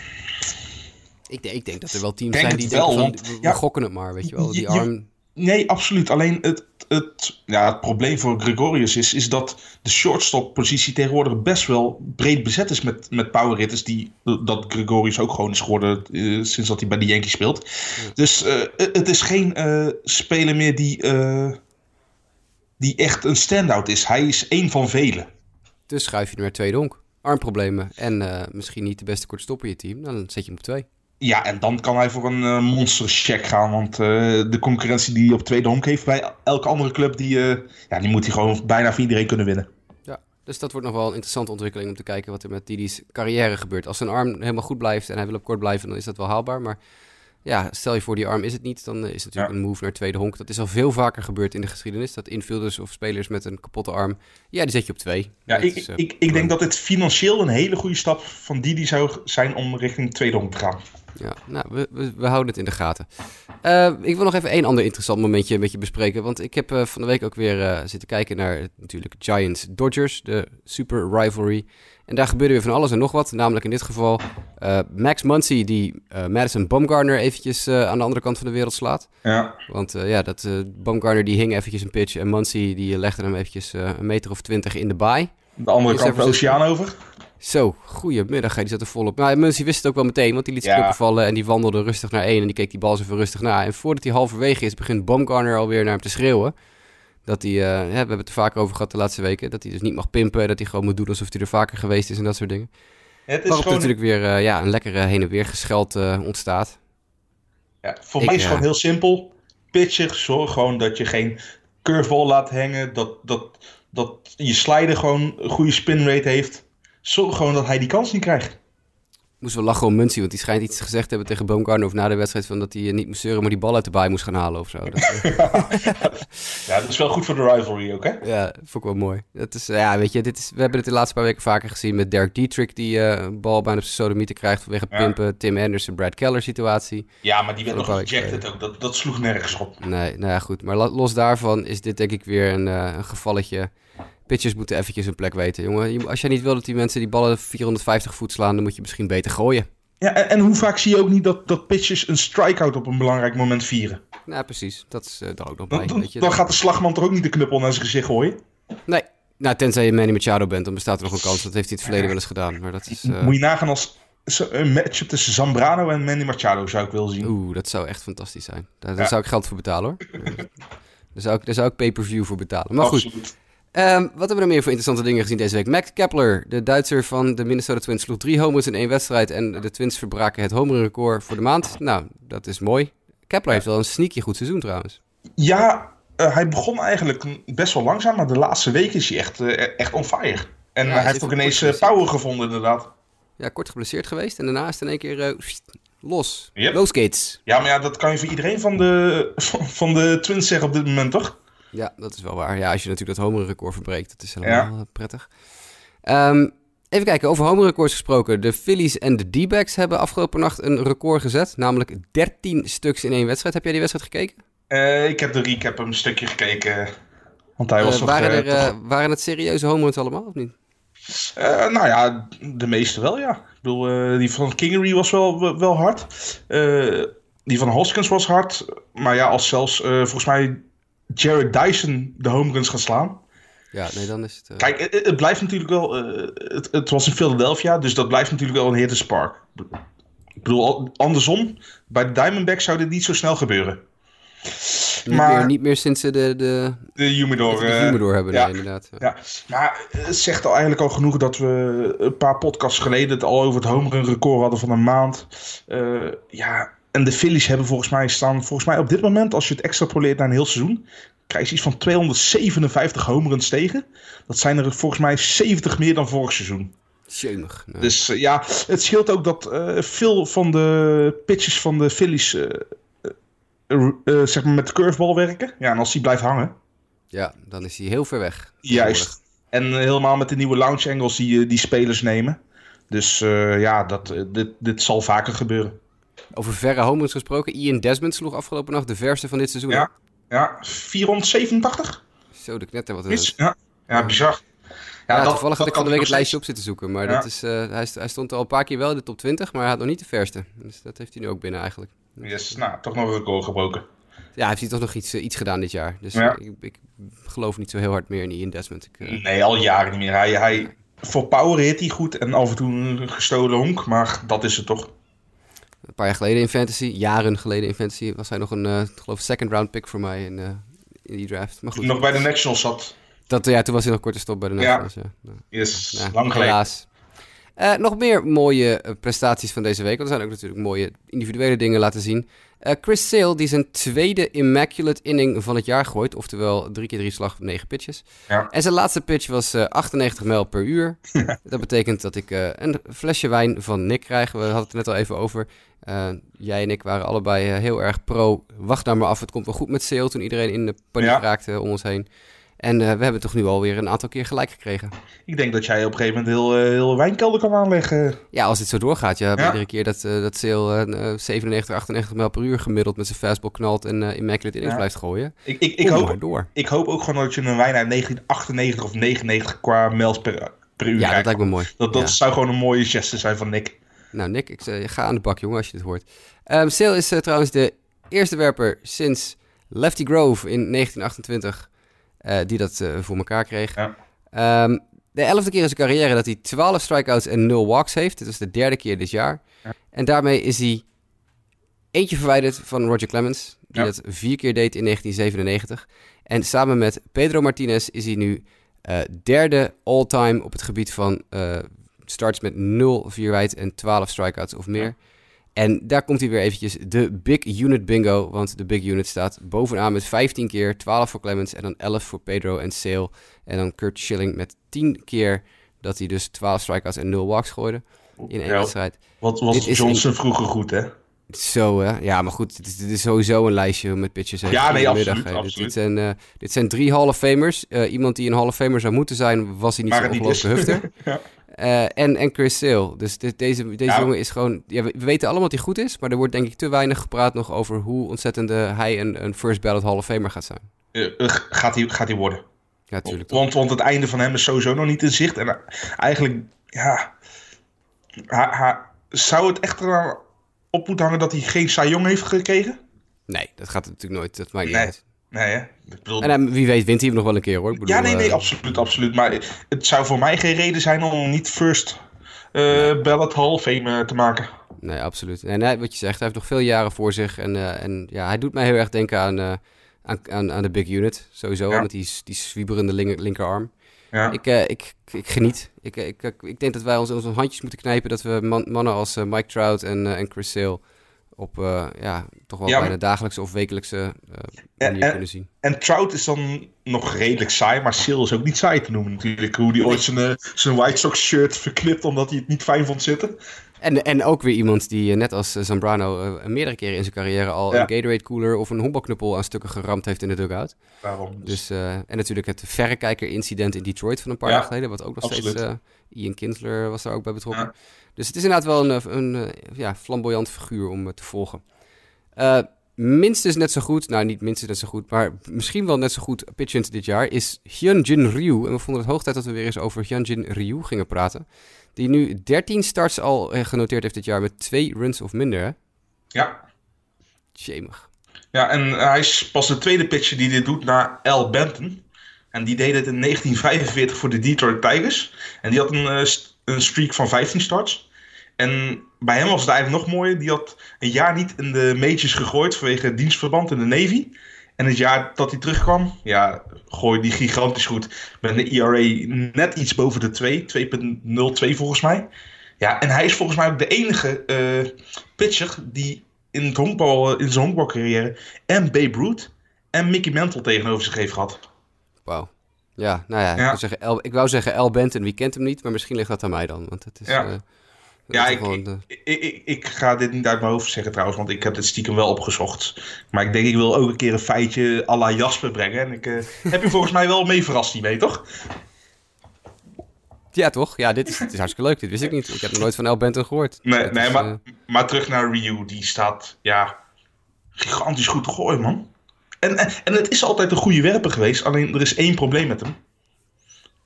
ik, denk, ik denk dat er wel teams zijn die wel, denken van, we ja, gokken het maar, weet je wel. Die arm... Nee, absoluut. Alleen het, het, ja, het probleem voor Gregorius is, is dat de shortstop-positie tegenwoordig best wel breed bezet is met, met powerhitters. Die, dat Gregorius ook gewoon is geworden uh, sinds dat hij bij de Yankees speelt. Dus uh, het is geen uh, speler meer die, die echt een standout is. Hij is één van velen. Dus schuif je naar tweede honk. Armproblemen en misschien niet de beste kortstopper in je team. Dan zet je hem op twee. Ja, en dan kan hij voor een uh, monster check gaan. Want uh, de concurrentie die hij op tweede honk heeft bij elke andere club, die, uh, ja, die moet hij gewoon bijna voor iedereen kunnen winnen. Ja, dus dat wordt nog wel een interessante ontwikkeling om te kijken wat er met Didi's carrière gebeurt. Als zijn arm helemaal goed blijft en hij wil op kort blijven, dan is dat wel haalbaar. Maar ja, stel je voor die arm is het niet, dan is het natuurlijk ja. een move naar tweede honk. Dat is al veel vaker gebeurd in de geschiedenis. Dat infielders of spelers met een kapotte arm, ja, die zet je op twee. Ja, ik, is, ik, ik denk dat het financieel een hele goede stap van Didi zou zijn om richting tweede honk te gaan. Ja, nou, we, we, we, houden het in de gaten. Uh, ik wil nog even één ander interessant momentje met je bespreken. Want ik heb uh, van de week ook weer uh, zitten kijken naar natuurlijk Giants-Dodgers, de super rivalry. En daar gebeurde weer van alles en nog wat. Namelijk in dit geval Max Muncy die Madison Bumgarner eventjes aan de andere kant van de wereld slaat. Ja. Want ja, dat Bumgarner die hing eventjes een pitch en Muncy die legde hem eventjes een meter of twintig in de baai. De andere kant van de oceaan over. Zo, goedemiddag. Die zat er volop. Maar mensen wist het ook wel meteen, want die liet zijn ja. vallen en die wandelde rustig naar één en die keek die bal zo even rustig na. En voordat hij halverwege is, begint Baumgartner alweer naar hem te schreeuwen. Dat hij, uh, ja, we hebben het er vaker over gehad de laatste weken, dat hij dus niet mag pimpen, dat hij gewoon moet doen alsof hij er vaker geweest is en dat soort dingen. Het is Waarop gewoon... natuurlijk weer uh, ja, een lekkere heen en weer gescheld uh, ontstaat. Ja, voor Ik, mij is het gewoon heel simpel. Pitcher, zorg gewoon dat je geen curveball laat hangen, dat, dat, dat je slider gewoon een goede spin rate heeft zorg gewoon dat hij die kans niet krijgt. Moesten we lachen om Muncie, want die schijnt iets gezegd te hebben tegen Boomgarner of na de wedstrijd van dat hij niet moest zeuren, maar die bal uit de baai moest gaan halen of zo. Dat, ja, dat is wel goed voor de rivalry ook, hè? Ja, vond ik wel mooi. Dat is, ja, weet je, dit is, we hebben het de laatste paar weken vaker gezien met Derek Dietrich, die uh, een bal bijna op zijn sodomieten krijgt vanwege ja. pimpen. Tim Anderson, Brad Keller situatie. Ja, maar die werd nog gejected ook. Dat, dat sloeg nergens op. Nee, nou ja, goed. Maar los daarvan is dit denk ik weer een, uh, een gevalletje pitchers moeten eventjes een plek weten, jongen. Als jij niet wil dat die mensen die ballen 450 voet slaan, dan moet je misschien beter gooien. Ja, en, en hoe vaak zie je ook niet dat, dat pitchers een strikeout op een belangrijk moment vieren? Nou, precies. Dat is uh, er ook nog bij. Dan, weet je, dan gaat de slagman toch ook niet de knuppel naar zijn gezicht gooien? Nee. Nou, tenzij je Manny Machado bent, dan bestaat er nog een kans. Dat heeft hij in het verleden wel eens gedaan. Maar dat is, uh... Moet je nagaan als een matchup tussen Zambrano en Manny Machado zou ik willen zien. Oeh, dat zou echt fantastisch zijn. Daar, daar zou ik geld voor betalen hoor. daar, zou ik, daar zou ik pay-per-view voor betalen. Maar Absoluut. goed. Um, wat hebben we er meer voor interessante dingen gezien deze week? Max Kepler, de Duitser van de Minnesota Twins, sloeg drie homers in één wedstrijd. En de Twins verbraken het homerrecord voor de maand. Nou, dat is mooi. Kepler heeft wel een sneaky goed seizoen trouwens. Ja, uh, hij begon eigenlijk best wel langzaam, maar de laatste weken is hij echt, uh, echt on fire. En ja, hij heeft ook ineens uh, power gevonden inderdaad. Ja, kort geblesseerd geweest en daarna is het in één keer los. Yep. Low skates. Ja, maar ja, dat kan je voor iedereen van de, van de Twins zeggen op dit moment, toch? Ja, dat is wel waar. Ja, als je natuurlijk dat homerecord verbreekt, dat is helemaal ja. prettig. Um, even kijken, over homerecords gesproken. De Phillies en de D-backs hebben afgelopen nacht een record gezet. Namelijk 13 stuks in één wedstrijd. Heb jij die wedstrijd gekeken? Uh, ik heb de recap een stukje gekeken. Want hij was uh, waren, er, toch... waren het serieuze homeruns allemaal, of niet? nou ja, de meeste wel, ja. Ik bedoel, die van Kingery was wel, wel hard. die van Hoskins was hard. Maar ja, als zelfs volgens mij Jared Dyson de home runs gaat slaan. Ja, nee, dan is het... Uh... Kijk, het, het, blijft natuurlijk wel... Uh, het, het, was in Philadelphia, dus dat blijft natuurlijk wel een hitte spark. Ik bedoel, andersom, bij de Diamondbacks zou dit niet zo snel gebeuren. Niet, maar, meer, niet meer sinds ze de, de, de humidor, de humidor hebben, ja, nee, inderdaad. Ja. maar het zegt al eigenlijk al genoeg dat we een paar podcasts geleden het al over het home run record hadden van een maand. Uh, ja, en de Phillies hebben volgens mij staan, volgens mij op dit moment, als je het extrapoleert naar een heel seizoen, krijg je iets van 257 homeruns tegen. Dat zijn er volgens mij 70 meer dan vorig seizoen. Jemig. Nee. Dus uh, ja, het scheelt ook dat uh, veel van de pitches van de Phillies uh, zeg maar met de curveball werken. Ja, en als die blijft hangen. Ja, dan is hij heel ver weg. Juist. En helemaal met de nieuwe launch angles die, die spelers nemen. Dus ja, dat, dit, dit zal vaker gebeuren. Over verre homeruns gesproken. Ian Desmond sloeg afgelopen nacht de verste van dit seizoen. Ja, ja 487. Zo, de knetter wat is. Ja, ja, bizar. Ja, ja dat, toevallig had ik van de week het lijstje op zitten zoeken. Maar ja. dat is, uh, hij, hij, stond al een paar keer wel in de top 20, maar hij had nog niet de verste. Dus dat heeft hij nu ook binnen eigenlijk. Yes, nou, toch nog een record gebroken. Ja, heeft hij toch nog iets, eh, iets gedaan dit jaar. Dus Ja. ik, ik geloof niet zo heel hard meer in Ian Desmond. Ik, eh, Nee, al jaren niet meer. Hij, hij, voor power hit hij goed en af en toe een gestolen honk, maar dat is het toch. Een paar jaar geleden in Fantasy, jaren geleden in Fantasy, was hij nog een, eh, ik geloof, second round pick voor mij in, eh, in die draft. Maar goed, nog bij de Nationals zat. dat, ja, toen was hij nog korte stop bij de. Nationals. Ja. Nou, ja, lang geleden. helaas. Eh, nog meer mooie eh, prestaties van deze week. Want er zijn ook natuurlijk mooie individuele dingen laten zien. Eh, Chris Sale, die zijn tweede immaculate inning van het jaar gooit. Oftewel drie keer drie slag, negen pitches. Ja. En zijn laatste pitch was eh, 98 mijl per uur. Dat betekent dat ik eh, een flesje wijn van Nick krijg. We hadden het net al even over. Eh, jij en ik waren allebei eh, heel erg pro. Wacht nou maar af, het komt wel goed met Sale. Toen iedereen in de paniek Ja. raakte om ons heen. En eh, we hebben toch nu alweer een aantal keer gelijk gekregen. Ik denk dat jij op een gegeven moment heel, eh, heel wijnkelder kan aanleggen. Ja, als dit zo doorgaat, ja, Ja. iedere keer dat, eh dat Sale eh, eh, 97, 98 mijl per uur gemiddeld met zijn fastball knalt en eh immaculate innings Ja. blijft gooien. Ik, ik, ik, hoop, door. ik hoop ook gewoon dat je een wijn uit 1998 of 99 qua mijls per, per uur Ja, dat lijkt me mooi. Dat, dat Ja. zou gewoon een mooie geste zijn van Nick. Nou, Nick, ik ga aan de bak, jongen, als je dit hoort. Sale is trouwens de eerste werper sinds Lefty Grove in 1928 eh, die dat eh, voor elkaar kreeg. Ja. Ehm, de elfde keer in zijn carrière dat hij 12 strikeouts en 0 walks heeft. Dit is de derde keer dit jaar. Ja. En daarmee is hij eentje verwijderd van Roger Clemens, die Ja. dat vier keer deed in 1997. En samen met Pedro Martinez is hij nu eh, derde all-time op het gebied van eh, starts met 0 vierwijd en 12 strikeouts of meer. Ja. En daar komt hij weer eventjes de Big Unit Bingo. Want de Big Unit staat bovenaan met 15 keer, 12 voor Clemens en dan 11 voor Pedro en Sale. En dan Kurt Schilling met 10 keer dat hij dus 12 strikeouts en 0 walks gooide in één Ja, wedstrijd. Wat was Dit Johnson vroeger goed, hè? Zo, hè? Ja, maar goed, dit is, dit is sowieso een lijstje met pitches. Ja, nee, absoluut, hè. Dit, absoluut. dit, zijn, eh, dit zijn drie Hall of Famers. Eh, iemand die een Hall of Famer zou moeten zijn, was hij niet Maar zo ongelooflijk hufter. Ja. Eh, en, en Chris Sale. Dus deze, deze Ja. jongen is gewoon... Ja, we, we weten allemaal dat hij goed is, maar er wordt denk ik te weinig gepraat nog over hoe ontzettend eh, hij een, een first ballot Hall of Famer gaat zijn. Eh, eh, gaat hij gaat hij worden. Ja, natuurlijk. Want, want het einde van hem is sowieso nog niet in zicht. En eigenlijk, ja... zou het echt eraan op moeten hangen dat hij geen Cy Young heeft gekregen? Nee, dat gaat natuurlijk nooit. Dat maakt niet Nee. uit. Nee, hè? Ik bedoel, En wie weet wint hij hem nog wel een keer, hoor. Ik bedoel, ja, nee, nee, eh, absoluut, absoluut. Maar het zou voor mij geen reden zijn om niet first eh ballot Hall Fame eh, te maken. Nee, absoluut. En hij, wat je zegt, hij heeft nog veel jaren voor zich. En, en ja, hij doet mij heel erg denken aan, aan, aan, aan de Big Unit. Sowieso, Ja. met die, die zwieberende linker, linkerarm. Ja. Ik, ik, ik geniet. Ik, ik, ik, ik denk dat wij ons onze handjes moeten knijpen... dat we man- mannen als Mike Trout en, en Chris Sale... op eh, ja, toch wel Ja, bijna maar- dagelijkse of wekelijkse En- manier en- kunnen zien. En Trout is dan nog redelijk saai, maar Sale is ook niet saai te noemen natuurlijk. Hoe die ooit zijn, zijn White Sox shirt verknipt omdat hij het niet fijn vond zitten. En, en ook weer iemand die, eh, net als eh, Zambrano... eh, meerdere keren in zijn carrière al Ja. een Gatorade cooler... of een honkbalknuppel aan stukken geramd heeft in de dugout. Daarom. Dus, eh, en natuurlijk het verrekijker-incident in Detroit van een paar Ja, jaar geleden, wat ook nog absoluut. steeds... Ian Kinsler was daar ook bij betrokken. Ja. Dus het is inderdaad wel een, een, ja, flamboyant figuur om te volgen. Minstens net zo goed, nou niet minstens net zo goed, maar misschien wel net zo goed pitchend dit jaar is Hyunjin Ryu. En we vonden het hoog tijd dat we weer eens over Hyunjin Ryu gingen praten. Die nu 13 starts al eh, genoteerd heeft dit jaar met twee runs of minder. Hè? Ja. Jamig. ja, en hij is pas de tweede pitcher die dit doet na Al Benton. En die deed het in 1945 voor de Detroit Tigers. En die had een, eh, een streak van 15 starts. En bij hem was het eigenlijk nog mooier. Die had een jaar niet in de majors gegooid vanwege dienstverband in de Navy. En het jaar dat hij terugkwam, ja, gooide die gigantisch goed. Met een ERA net iets boven de 2, 2.02 volgens mij. Ja, en hij is volgens mij ook de enige eh, pitcher die in, het honkbal, in zijn honkbalcarrière en Babe Ruth en Mickey Mantle tegenover zich heeft gehad. Wauw. Ja, nou ja, Ik, wou zeggen, El, ik wou zeggen Al Benton, wie kent hem niet, maar misschien ligt dat aan mij dan. Want het is, Ja. eh, Ja, ik, gewoon, ik, ik, ga dit niet uit mijn hoofd zeggen trouwens, want ik heb dit stiekem wel opgezocht. Maar ik denk, ik wil ook een keer een feitje à la Jasper brengen. En ik eh, heb je volgens mij wel mee verrast hiermee, toch? Ja, toch? Ja, dit is, dit is hartstikke leuk. Dit wist ik niet. Ik heb nog nooit van El Benton gehoord. Nee, Dat nee is, maar, eh, maar terug naar Ryu. Die staat, ja, gigantisch goed te gooien, man. En, en, en het is altijd een goede werper geweest, alleen er is één probleem met hem.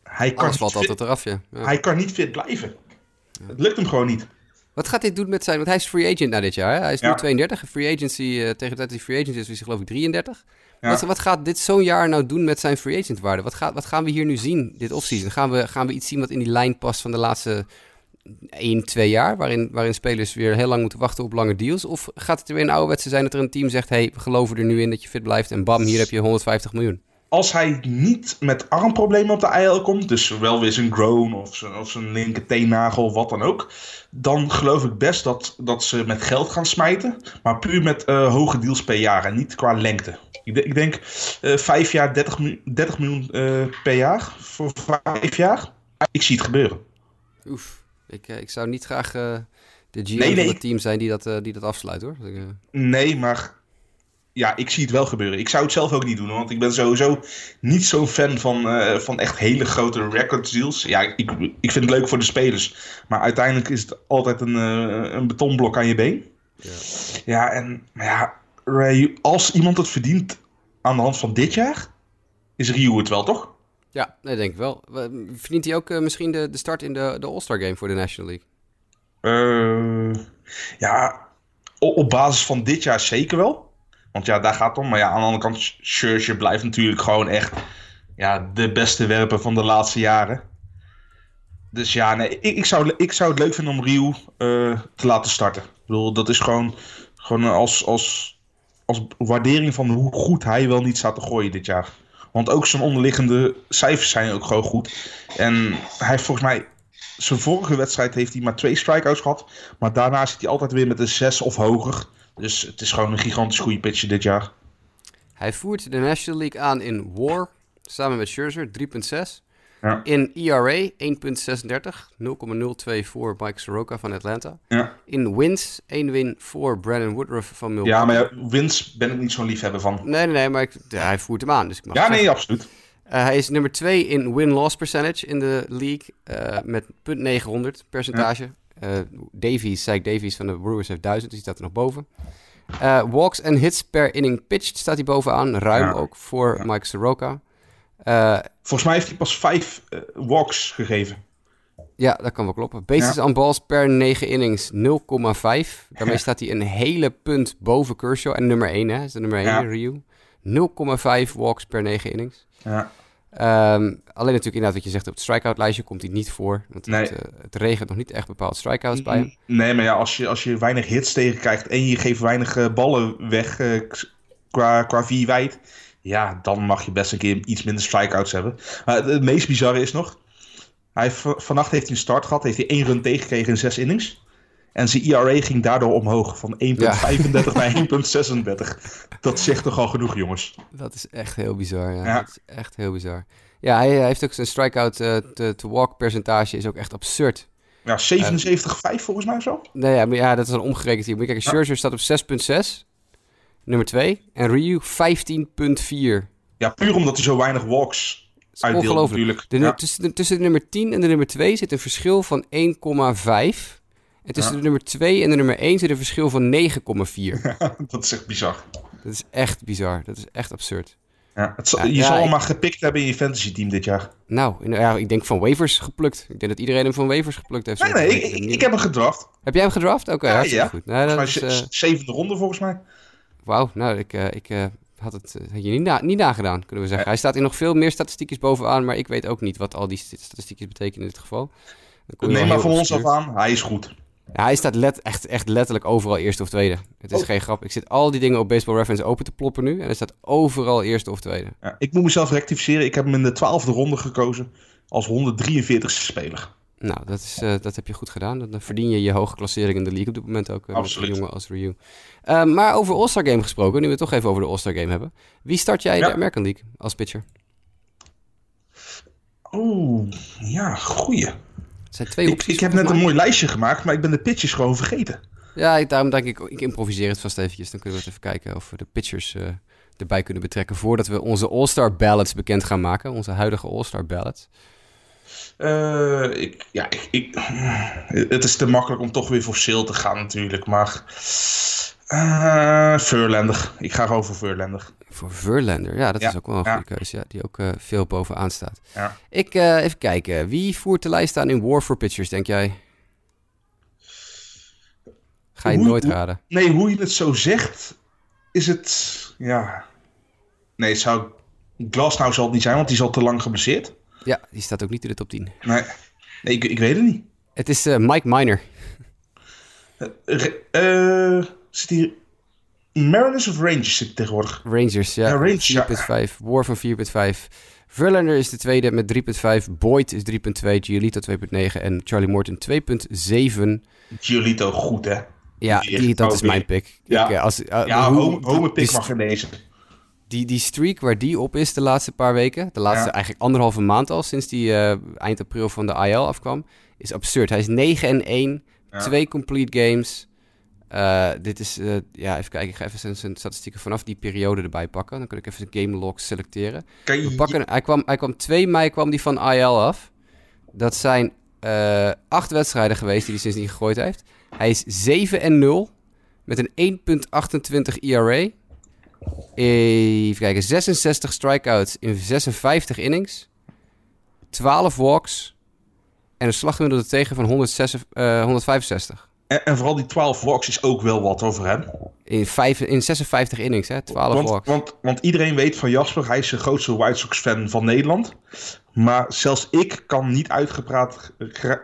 Hij kan, alles valt fit, altijd eraf, ja. ja. hij kan niet fit blijven. Het lukt hem gewoon niet. Wat gaat dit doen met zijn... Want hij is free agent na dit jaar. Hè? Hij is nu Ja. 32. Free agency, eh, tegen de tijd dat hij free agent is, is hij geloof ik 33. Ja. Wat, wat gaat dit zo'n jaar nou doen met zijn free agent waarde? Wat, gaat, wat gaan we hier nu zien, dit offseason? Gaan we, gaan we iets zien wat in die lijn past van de laatste 1, 2 jaar? Waarin, waarin spelers weer heel lang moeten wachten op lange deals? Of gaat het er weer een ouderwetse zijn dat er een team zegt... hey, we geloven er nu in dat je fit blijft en bam, hier heb je 150 miljoen. Als hij niet met armproblemen op de IL komt, dus wel weer zijn groan of zijn, of zijn linker teennagel of wat dan ook, dan geloof ik best dat, dat ze met geld gaan smijten, maar puur met eh, hoge deals per jaar en niet qua lengte. Ik, ik denk eh, vijf jaar 30, miljoen- 30 miljoen eh, per jaar voor vijf jaar. Ik zie het gebeuren. Oef, ik, ik zou niet graag de GM Nee, van nee. het team zijn die dat, die dat afsluit, hoor. Nee, maar ja, ik zie het wel gebeuren. Ik zou het zelf ook niet doen, want ik ben sowieso niet zo'n fan van, eh, van echt hele grote record deals. Ja, ik, ik vind het leuk voor de spelers, maar uiteindelijk is het altijd een, eh, een betonblok aan je been. Ja. Ja, en maar ja, Ray, als iemand het verdient aan de hand van dit jaar, is Ryu het wel, toch? Ja, nee, denk ik wel. We- Verdient hij ook eh, misschien de, de start in de, de All-Star Game voor de National League? Ja, op basis van dit jaar zeker wel. Want ja, daar gaat het om. Maar ja, aan de andere kant, Scherzer blijft natuurlijk gewoon echt ja, de beste werper van de laatste jaren. Dus ja, nee, ik, ik, zou, ik zou het leuk vinden om Ryu eh, te laten starten. Ik bedoel, dat is gewoon, gewoon als, als, als waardering van hoe goed hij wel niet staat te gooien dit jaar. Want ook zijn onderliggende cijfers zijn ook gewoon goed. En hij heeft volgens mij zijn vorige wedstrijd heeft hij maar twee strikeouts gehad. Maar daarna zit hij altijd weer met een 6 of hoger. Dus het is gewoon een gigantisch goede pitcher dit jaar. Hij voert de National League aan in WAR, samen met Scherzer, 3.6. Ja. In ERA, 1.36, 0,02 voor Mike Soroka van Atlanta. Ja, In wins, 1 win voor Brandon Woodruff van Milwaukee. ja maar ja, Wins ben ik niet zo'n liefhebber van. Nee, nee, nee, maar ik, hij voert hem aan, dus ik mag Ja, nee, zeggen. absoluut. Eh, hij is nummer 2 in win-loss percentage in de league eh, met 0.900 percentage. Davies, Zach Davies van de Brewers heeft 1000, dus die staat er nog boven. Eh, walks en hits per inning pitched staat hij bovenaan, ruim Ja. ook voor Ja. Mike Soroka. Eh, Volgens mij heeft hij pas vijf eh, walks gegeven. ja, dat kan wel kloppen. Bases on balls per 9 innings 0,5. Daarmee staat hij een hele punt boven Kershaw. En nummer 1, hè, is de nummer 1, Ja. Ryu. 0,5 walks per 9 innings. Ja. Ehm, alleen natuurlijk inderdaad wat je zegt op het strikeout-lijstje komt hij niet voor. Want Nee. het, eh, het regent nog niet echt bepaald strikeouts bij hem. Nee, maar ja, als je, als je weinig hits tegenkrijgt en je geeft weinig eh, ballen weg eh, qua, qua wijd. Ja, dan mag je best een keer iets minder strikeouts hebben. Maar het, meest bizarre is nog. Hij vannacht heeft hij een start gehad. Heeft hij één run tegengekregen in zes innings. En zijn ERA ging daardoor omhoog. Van 1,35 naar 1,36. Dat zegt toch al genoeg, jongens. Dat is echt heel bizar. Ja. Ja. Dat is echt heel bizar. Ja, hij, hij heeft ook zijn strikeout eh, te, te walk percentage is ook echt absurd. Ja, 77,5 volgens mij zo. Nee, ja, maar ja, dat is dan omgerekend hier. Moet je kijken. Scherzer staat op 6.6, nummer 2. En Ryu 15.4. Ja, puur omdat hij zo weinig walks uitdeelt ongelooflijk. natuurlijk. De, nu- Ja. tussen, de, tussen de nummer 10 en de nummer 2 zit een verschil van 1,5. En tussen Ja. de nummer 2 en de nummer 1 zit een verschil van 9,4. dat is echt bizar. Dat is echt bizar. Dat is echt absurd. Ja, het zal- Ja, je zal hem ik- maar gepikt hebben in je fantasy team dit jaar. Nou, in- ja, ik denk van waivers geplukt. Ik denk dat iedereen hem van waivers geplukt heeft. Nee, nee, ik heb hem gedraft. Heb jij hem gedraft? Oké, ja. goed. Nou, dat is, z- zevende ronde volgens mij. Wauw, nou, ik, eh, ik eh, had het had je niet, na, niet nagedaan, kunnen we zeggen. Hij staat in nog veel meer statistiekjes bovenaan, maar ik weet ook niet wat al die st- statistiekjes betekenen in dit geval. Neem maar van ons af aan, hij is goed. Ja, hij staat let, echt, echt letterlijk overal eerste of tweede. Het is Oh. geen grap. Ik zit al die dingen op Baseball Reference open te ploppen nu en hij staat overal eerste of tweede. Ja, ik moet mezelf rectificeren. Ik heb hem in de twaalfde ronde gekozen als 143ste speler. Nou, dat, is, eh, dat heb je goed gedaan. Dan verdien je je hoge klassering in de league op dit moment ook. met Absoluut. een jongen als Ryu. Eh, maar over All-Star Game gesproken, nu we het toch even over de All-Star Game hebben. Wie start jij in Ja. de American League als pitcher? Oeh, ja, goeie. Het zijn twee Ik, opties. ik heb net een mooi lijstje gemaakt, maar ik ben de pitches gewoon vergeten. Ja, ik, daarom denk ik, ik improviseer het vast eventjes. Dan kunnen we even kijken of we de pitchers eh, erbij kunnen betrekken... voordat we onze All-Star ballots bekend gaan maken. Onze huidige All-Star ballots. Eh, ik, ja, ik, ik, het is te makkelijk om toch weer voor sale te gaan natuurlijk, maar... Verlander. Ik ga gewoon voor Verlander. Voor Verlander, ja, dat Ja, is ook wel een ja. goede keuze. Ja, die ook eh, veel bovenaan staat. Ja. Ik, eh, even kijken. Wie voert de lijst aan in War for Pitchers, denk jij? Ga je Hoe- nooit hoe- raden. Nee, hoe je het zo zegt, is het. Ja. Nee, het zou. Glasnow zal het niet zijn, want die is al te lang geblesseerd. Ja, die staat ook niet in de top 10. Nee, nee ik, ik weet het niet. Het is Mike Miner. Eh, zit hier. Mariners of Rangers zit tegenwoordig? Rangers, ja. Ja, Rangers, ja. 4.5. War van 4.5. Verlander is de tweede met 3.5. Boyd is 3.2. Giolito 2.9. En Charlie Morton 2.7. Giolito goed, hè? Ja, Die dat is mijn pick. Ja. Ik, eh, als, eh, Ja, hoe- home, home pick mag deze. die, die streak waar die op is de laatste paar weken, de laatste Ja. eigenlijk anderhalve maand al, sinds die eh, eind april van de IL afkwam, is absurd. Hij is 9 en 1, Ja. twee complete games. Eh, dit is, eh, ja, even kijken, ik ga even zijn, statistieken vanaf die periode erbij pakken. Dan kan ik even zijn game log selecteren. Kan je, We pakken, hij, kwam, hij kwam 2 mei kwam die van IL af. Dat zijn eh, acht wedstrijden geweest die hij sindsdien gegooid heeft. Hij is 7 en 0 met een 1.28 ERA. Even kijken, 66 strikeouts in 56 innings. 12 walks. En een slaggemiddelde tegen van 106, eh, 165. En, en vooral die 12 walks is ook wel wat over hem. In, vijf, in 56 innings, hè? 12 Want, walks. want, want iedereen weet van Jasper, hij is de grootste White Sox-fan van Nederland. Maar zelfs ik kan niet uitgepraat.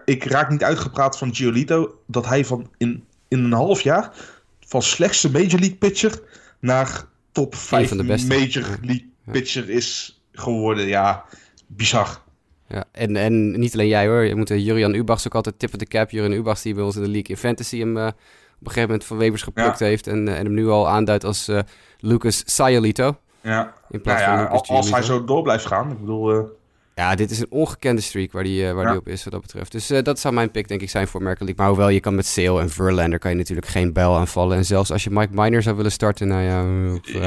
Ik raak niet uitgepraat van Giolito dat hij van in, in een half jaar van slechtste Major League pitcher naar top 5 van de beste. Major League pitcher is geworden. Ja, bizar. Ja, en, en niet alleen jij hoor. Je moet eh, Jurian Ubachs ook altijd tippen de cap. Jurian Ubachs die bij ons in de league in fantasy hem eh, op een gegeven moment van Webers geplukt Ja. heeft. En, eh, en hem nu al aanduidt als Lucas Sayalito. Ja. In plaats van ja, Lucas als hij zo door blijft gaan. Ik bedoel, Ja, dit is een ongekende streak waar die, eh, waar Ja. die op is wat dat betreft. Dus eh, dat zou mijn pick denk ik zijn voor American League. Maar hoewel je kan met Sale en Verlander kan je natuurlijk geen bel aanvallen. En zelfs als je Mike Miner zou willen starten, nou ja,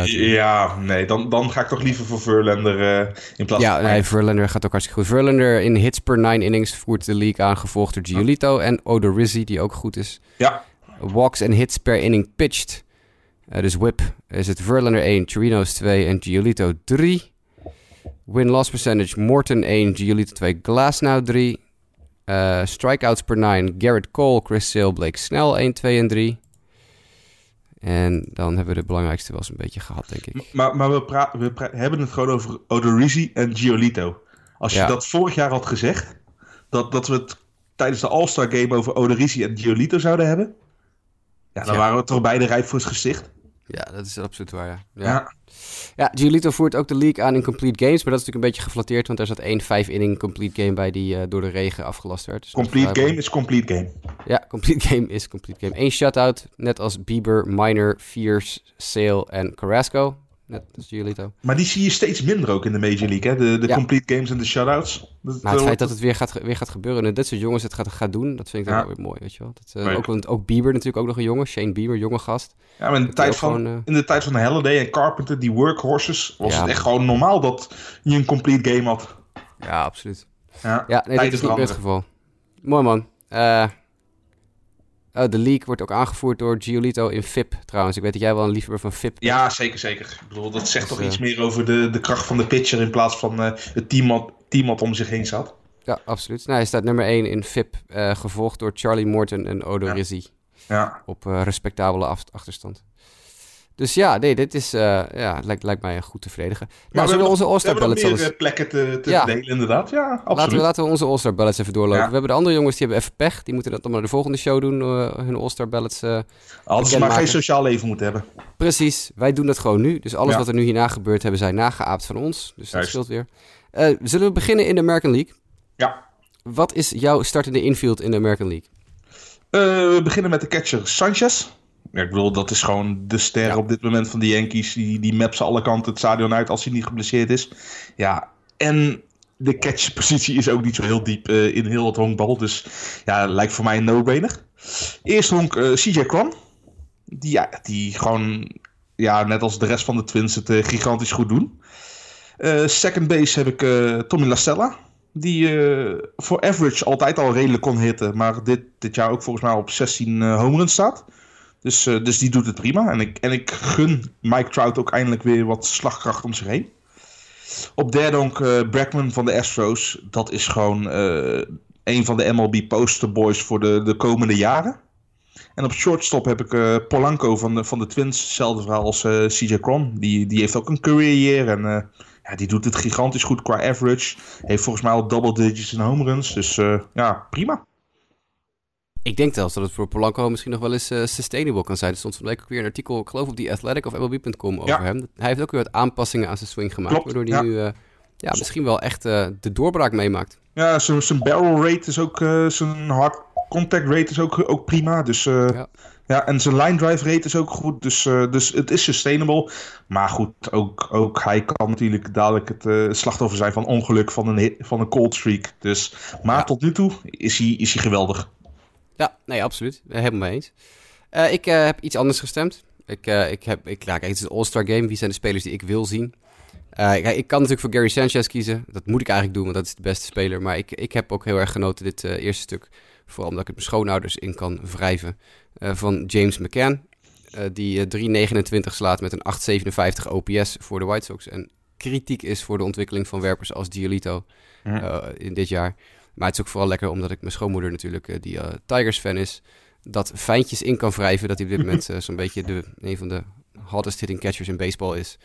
ja, nee, dan, dan ga ik toch liever voor Verlander eh, in plaats Ja, van... nee, Verlander gaat ook hartstikke goed. Verlander in hits per 9 innings voert de league aan, gevolgd door Giolito en Odorizzi, die ook goed is. Ja, Walks en hits per inning pitched. Dus whip is het Verlander 1, Chirinos 2 en Giolito 3. Win-loss percentage Morton 1, Giolito 2, Glasnow 3. Eh, strikeouts per 9, Garrett Cole, Chris Sale, Blake Snell 1, 2 en 3. En dan hebben we de belangrijkste wel eens een beetje gehad, denk ik. Maar, maar we, pra- we pra- hebben het gewoon over Odorizzi en Giolito. Als je Ja. dat vorig jaar had gezegd, dat, dat we het tijdens de All-Star Game over Odorizzi en Giolito zouden hebben, ja, dan Ja. waren we toch beide rijp voor het gesticht. Ja, dat is absoluut waar, ja. Ja. Ja, ja Giolito voert ook de league aan in complete games, maar dat is natuurlijk een beetje geflatteerd, want er zat één 5-inning complete game bij die eh, door de regen afgelast werd. Dus Complete game is complete game. Ja, complete game is complete game. Eén shutout, net als Bieber, Miner, Fierce, Sale en Carrasco. Net als Giolito. Maar die zie je steeds minder ook in de Major League, hè? De, de Ja. complete games en de shutouts. Dat, Maar het eh, feit dat het weer gaat, weer gaat gebeuren en dat soort jongens het gaat, gaat doen, dat vind ik dan wel weer mooi, weet je wel. Dat, eh, ook, ook Bieber natuurlijk ook nog een jongen, Shane Bieber, jonge gast. Ja, maar in de, Dat tijd van, gewoon, eh, in de tijd van Halliday en Carpenter, die workhorses, was Ja, het echt gewoon normaal dat je een complete game had. Ja, absoluut. Ja, Ja, nee, Tijden is niet meer het geval. Mooi man. Eh, oh, de league wordt ook aangevoerd door Giolito in FIP trouwens. Ik weet dat jij wel een liefhebber van FIP bent. Ja, zeker, zeker. Ik bedoel, dat zegt Dus, toch eh, iets meer over de, de kracht van de pitcher in plaats van eh, het team wat, team wat om zich heen zat. Ja, absoluut. Nou, hij staat nummer 1 in FIP, eh, gevolgd door Charlie Morton en Odo Ja. Rizzi. Ja. op respectabele achterstand. Dus ja, nee, dit is, eh, ja, het lijkt, lijkt mij een goed te verdedigen. Maar Nou, we zullen we hebben onze we All-Star hebben ballots alles... eh, plekken te, te Ja. verdelen, inderdaad. Ja, absoluut. Laten we, laten we onze All-Star ballots even doorlopen. Ja. We hebben de andere jongens, die hebben even pech. Die moeten dat dan maar de volgende show doen, eh, hun All-Star ballots. eh. Hadden ze maar geen sociaal leven moeten hebben. Precies, wij doen dat gewoon nu. Dus alles Ja. wat er nu hierna gebeurt, hebben zij nageaapt van ons. Dus dat scheelt weer. Zullen we beginnen in de American League? Ja. Wat is jouw startende infield in de American League? We beginnen met de catcher Sanchez. Ja, ik bedoel, dat is gewoon de ster Ja. op dit moment van de Yankees. Die, die ze alle kanten het stadion uit als hij niet geblesseerd is. Ja, en de catcherpositie is ook niet zo heel diep eh, in heel het honkbal. Dus ja, lijkt voor mij een no-brainer. Eerst honk eh, CJ Cron. Die, ja, die gewoon, ja, net als de rest van de Twins, het eh, gigantisch goed doen. Second base heb ik Tommy Lastella. Die voor average altijd al redelijk kon hitten. Maar dit, dit jaar ook volgens mij op 16 eh home runs staat. Dus, eh, dus die doet het prima. En ik, en ik gun Mike Trout ook eindelijk weer wat slagkracht om zich heen. Op derde honk eh van de Astros. Dat is gewoon eh, een van de MLB posterboys voor de, de komende jaren. En op shortstop heb ik Polanco van de, van de Twins. Hetzelfde verhaal als CJ Cron. Die, die heeft ook een career year. En ja, die doet het gigantisch goed qua average. Heeft volgens mij al double digits in home runs. Dus ja, prima. Ik denk zelfs dat het voor Polanco misschien nog wel eens sustainable kan zijn. Er stond van de week ook weer een artikel, ik geloof op die Athletic of MLB.com over hem. Hij heeft ook weer wat aanpassingen aan zijn swing gemaakt. Klopt, waardoor hij nu ja, misschien wel echt de doorbraak meemaakt. Ja, zijn barrel rate is ook, zijn hard contact rate is ook, ook prima. Dus, ja. ja. en zijn line drive rate is ook goed. Dus, dus het is sustainable. Maar goed, ook, ook hij kan natuurlijk dadelijk het slachtoffer zijn van ongeluk van een, van een cold streak. Dus, maar tot nu toe is hij, is hij geweldig. Ja, nee, absoluut. Helemaal mee eens. ik heb iets anders gestemd. Ik, ik heb, ik, ja, kijk, het is een All-Star game. Wie zijn de spelers die ik wil zien? Uh, ik, ik, kan natuurlijk voor Gary Sanchez kiezen. Dat moet ik eigenlijk doen, want dat is de beste speler. Maar ik, ik heb ook heel erg genoten dit uh, eerste stuk Vooral omdat ik het mijn schoonouders in kan wrijven. Uh, van James McCann. Uh, die 3,29 slaat met een 8,57 OPS voor de White Sox. En kritiek is voor de ontwikkeling van werpers als Giolito uh, in dit jaar. Maar het is ook vooral lekker omdat ik mijn schoonmoeder natuurlijk, die Tigers-fan is, dat fijntjes in kan wrijven. Dat hij op dit moment zo'n beetje de, een van de hottest hitting catchers in baseball is.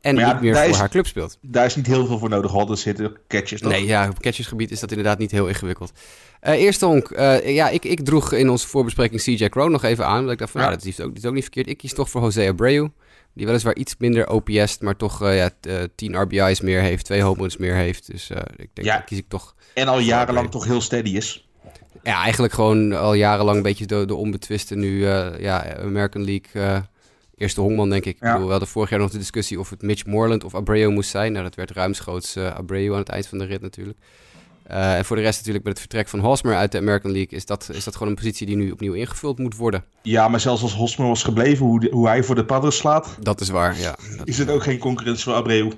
En ja, niet meer voor haar club speelt. Daar is niet heel veel voor nodig, hottest hitting catchers. Toch? Nee, ja, op catchersgebied is dat inderdaad niet heel ingewikkeld. Uh, eerste honk. Uh, ja, ik, ik droeg in onze voorbespreking CJ Crow nog even aan. Want ik dacht van, ja, dat, is ook, dat is ook niet verkeerd. Ik kies toch voor Jose Abreu. Die weliswaar iets minder OPS, maar toch uh, ja, 10 RBI's meer heeft. Twee home runs meer heeft. Dus ik denk, ja. kies ik toch... En al jarenlang toch heel steady is. Ja, eigenlijk gewoon al jarenlang een beetje de, de onbetwiste nu ja, American League eerste hongman, denk ik. Ja. Ik bedoel, we hadden vorig jaar nog de discussie of het Mitch Moreland of Abreu moest zijn. Nou, dat werd ruimschoots Abreu aan het eind van de rit natuurlijk. Uh, en voor de rest natuurlijk met het vertrek van Hosmer uit de American League... Is dat, is dat gewoon een positie die nu opnieuw ingevuld moet worden. Ja, maar zelfs als Hosmer was gebleven, hoe, hoe hij voor de Padres slaat... Dat is waar, ja. is het ook geen concurrentie voor Abreu.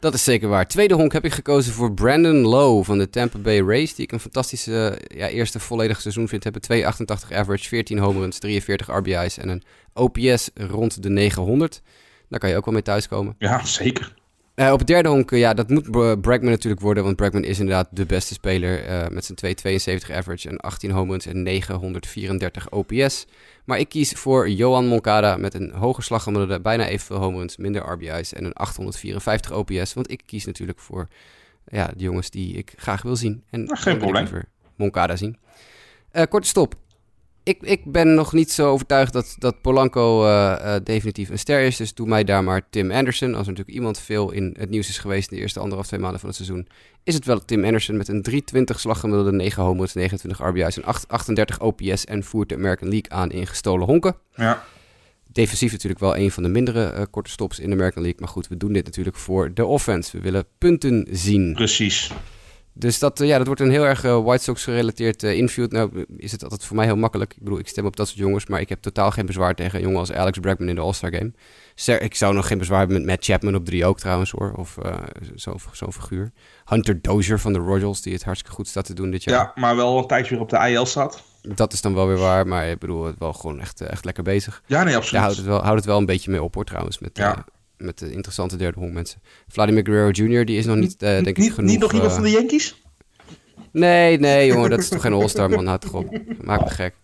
Dat is zeker waar. Tweede honk heb ik gekozen voor Brandon Lowe van de Tampa Bay Rays. Die ik een fantastische ja, eerste volledige seizoen vind. Hebben 2,88 average, 14 home runs, 43 RBI's en een OPS rond de 900. Daar kan je ook wel mee thuiskomen. Ja, zeker. Uh, op het derde honk, ja, dat moet Bregman natuurlijk worden. Want Bregman is inderdaad de beste speler. Uh, met zijn 2,72 average en 18 home runs en 934 OPS. Maar ik kies voor Johan Moncada met een hoge slaggemiddelde, bijna evenveel home runs, minder RBI's en een 854 OPS. Want ik kies natuurlijk voor ja, de jongens die ik graag wil zien. En nou, geen probleem. Moncada zien. Uh, korte stop ik, ik ben nog niet zo overtuigd dat, dat Polanco uh, uh, definitief een ster is. Dus doe mij daar maar Tim Anderson. Als er natuurlijk iemand veel in het nieuws is geweest in de eerste anderhalf, twee maanden van het seizoen, is het wel Tim Anderson met een 320 slaggemiddelde, 9 homers, 29 RBI's en 8, 38 OPS en voert de American League aan in gestolen honken. Ja. Defensief natuurlijk wel een van de mindere uh, korte stops in de American League. Maar goed, we doen dit natuurlijk voor de offense. We willen punten zien. Precies. Dus dat, eh, ja, dat wordt een heel erg uh, White Sox gerelateerd uh, infield. Nou is het altijd voor mij heel makkelijk. Ik bedoel, ik stem op dat soort jongens, maar ik heb totaal geen bezwaar tegen een jongen als Alex Bregman in de All-Star Game. Ik zou nog geen bezwaar hebben met Matt Chapman op drie ook trouwens hoor, of uh, zo'n zo figuur. Hunter Dozier van de Royals, die het hartstikke goed staat te doen dit jaar. Ja, maar wel een tijdje weer op de IL staat. Dat is dan wel weer waar, maar ik bedoel, het wel gewoon echt, echt lekker bezig. Ja, nee, absoluut. Ja, houdt het wel, houdt het wel een beetje mee op hoor trouwens, met, ja. Met de interessante derde honk mensen. Vladimir Guerrero Jr., die is nog niet, denk ik, genoeg... Niet nog iemand van de Yankees? Nee, nee, jongen, dat is toch geen All-Star, man. Houd toch op. Maak me gek.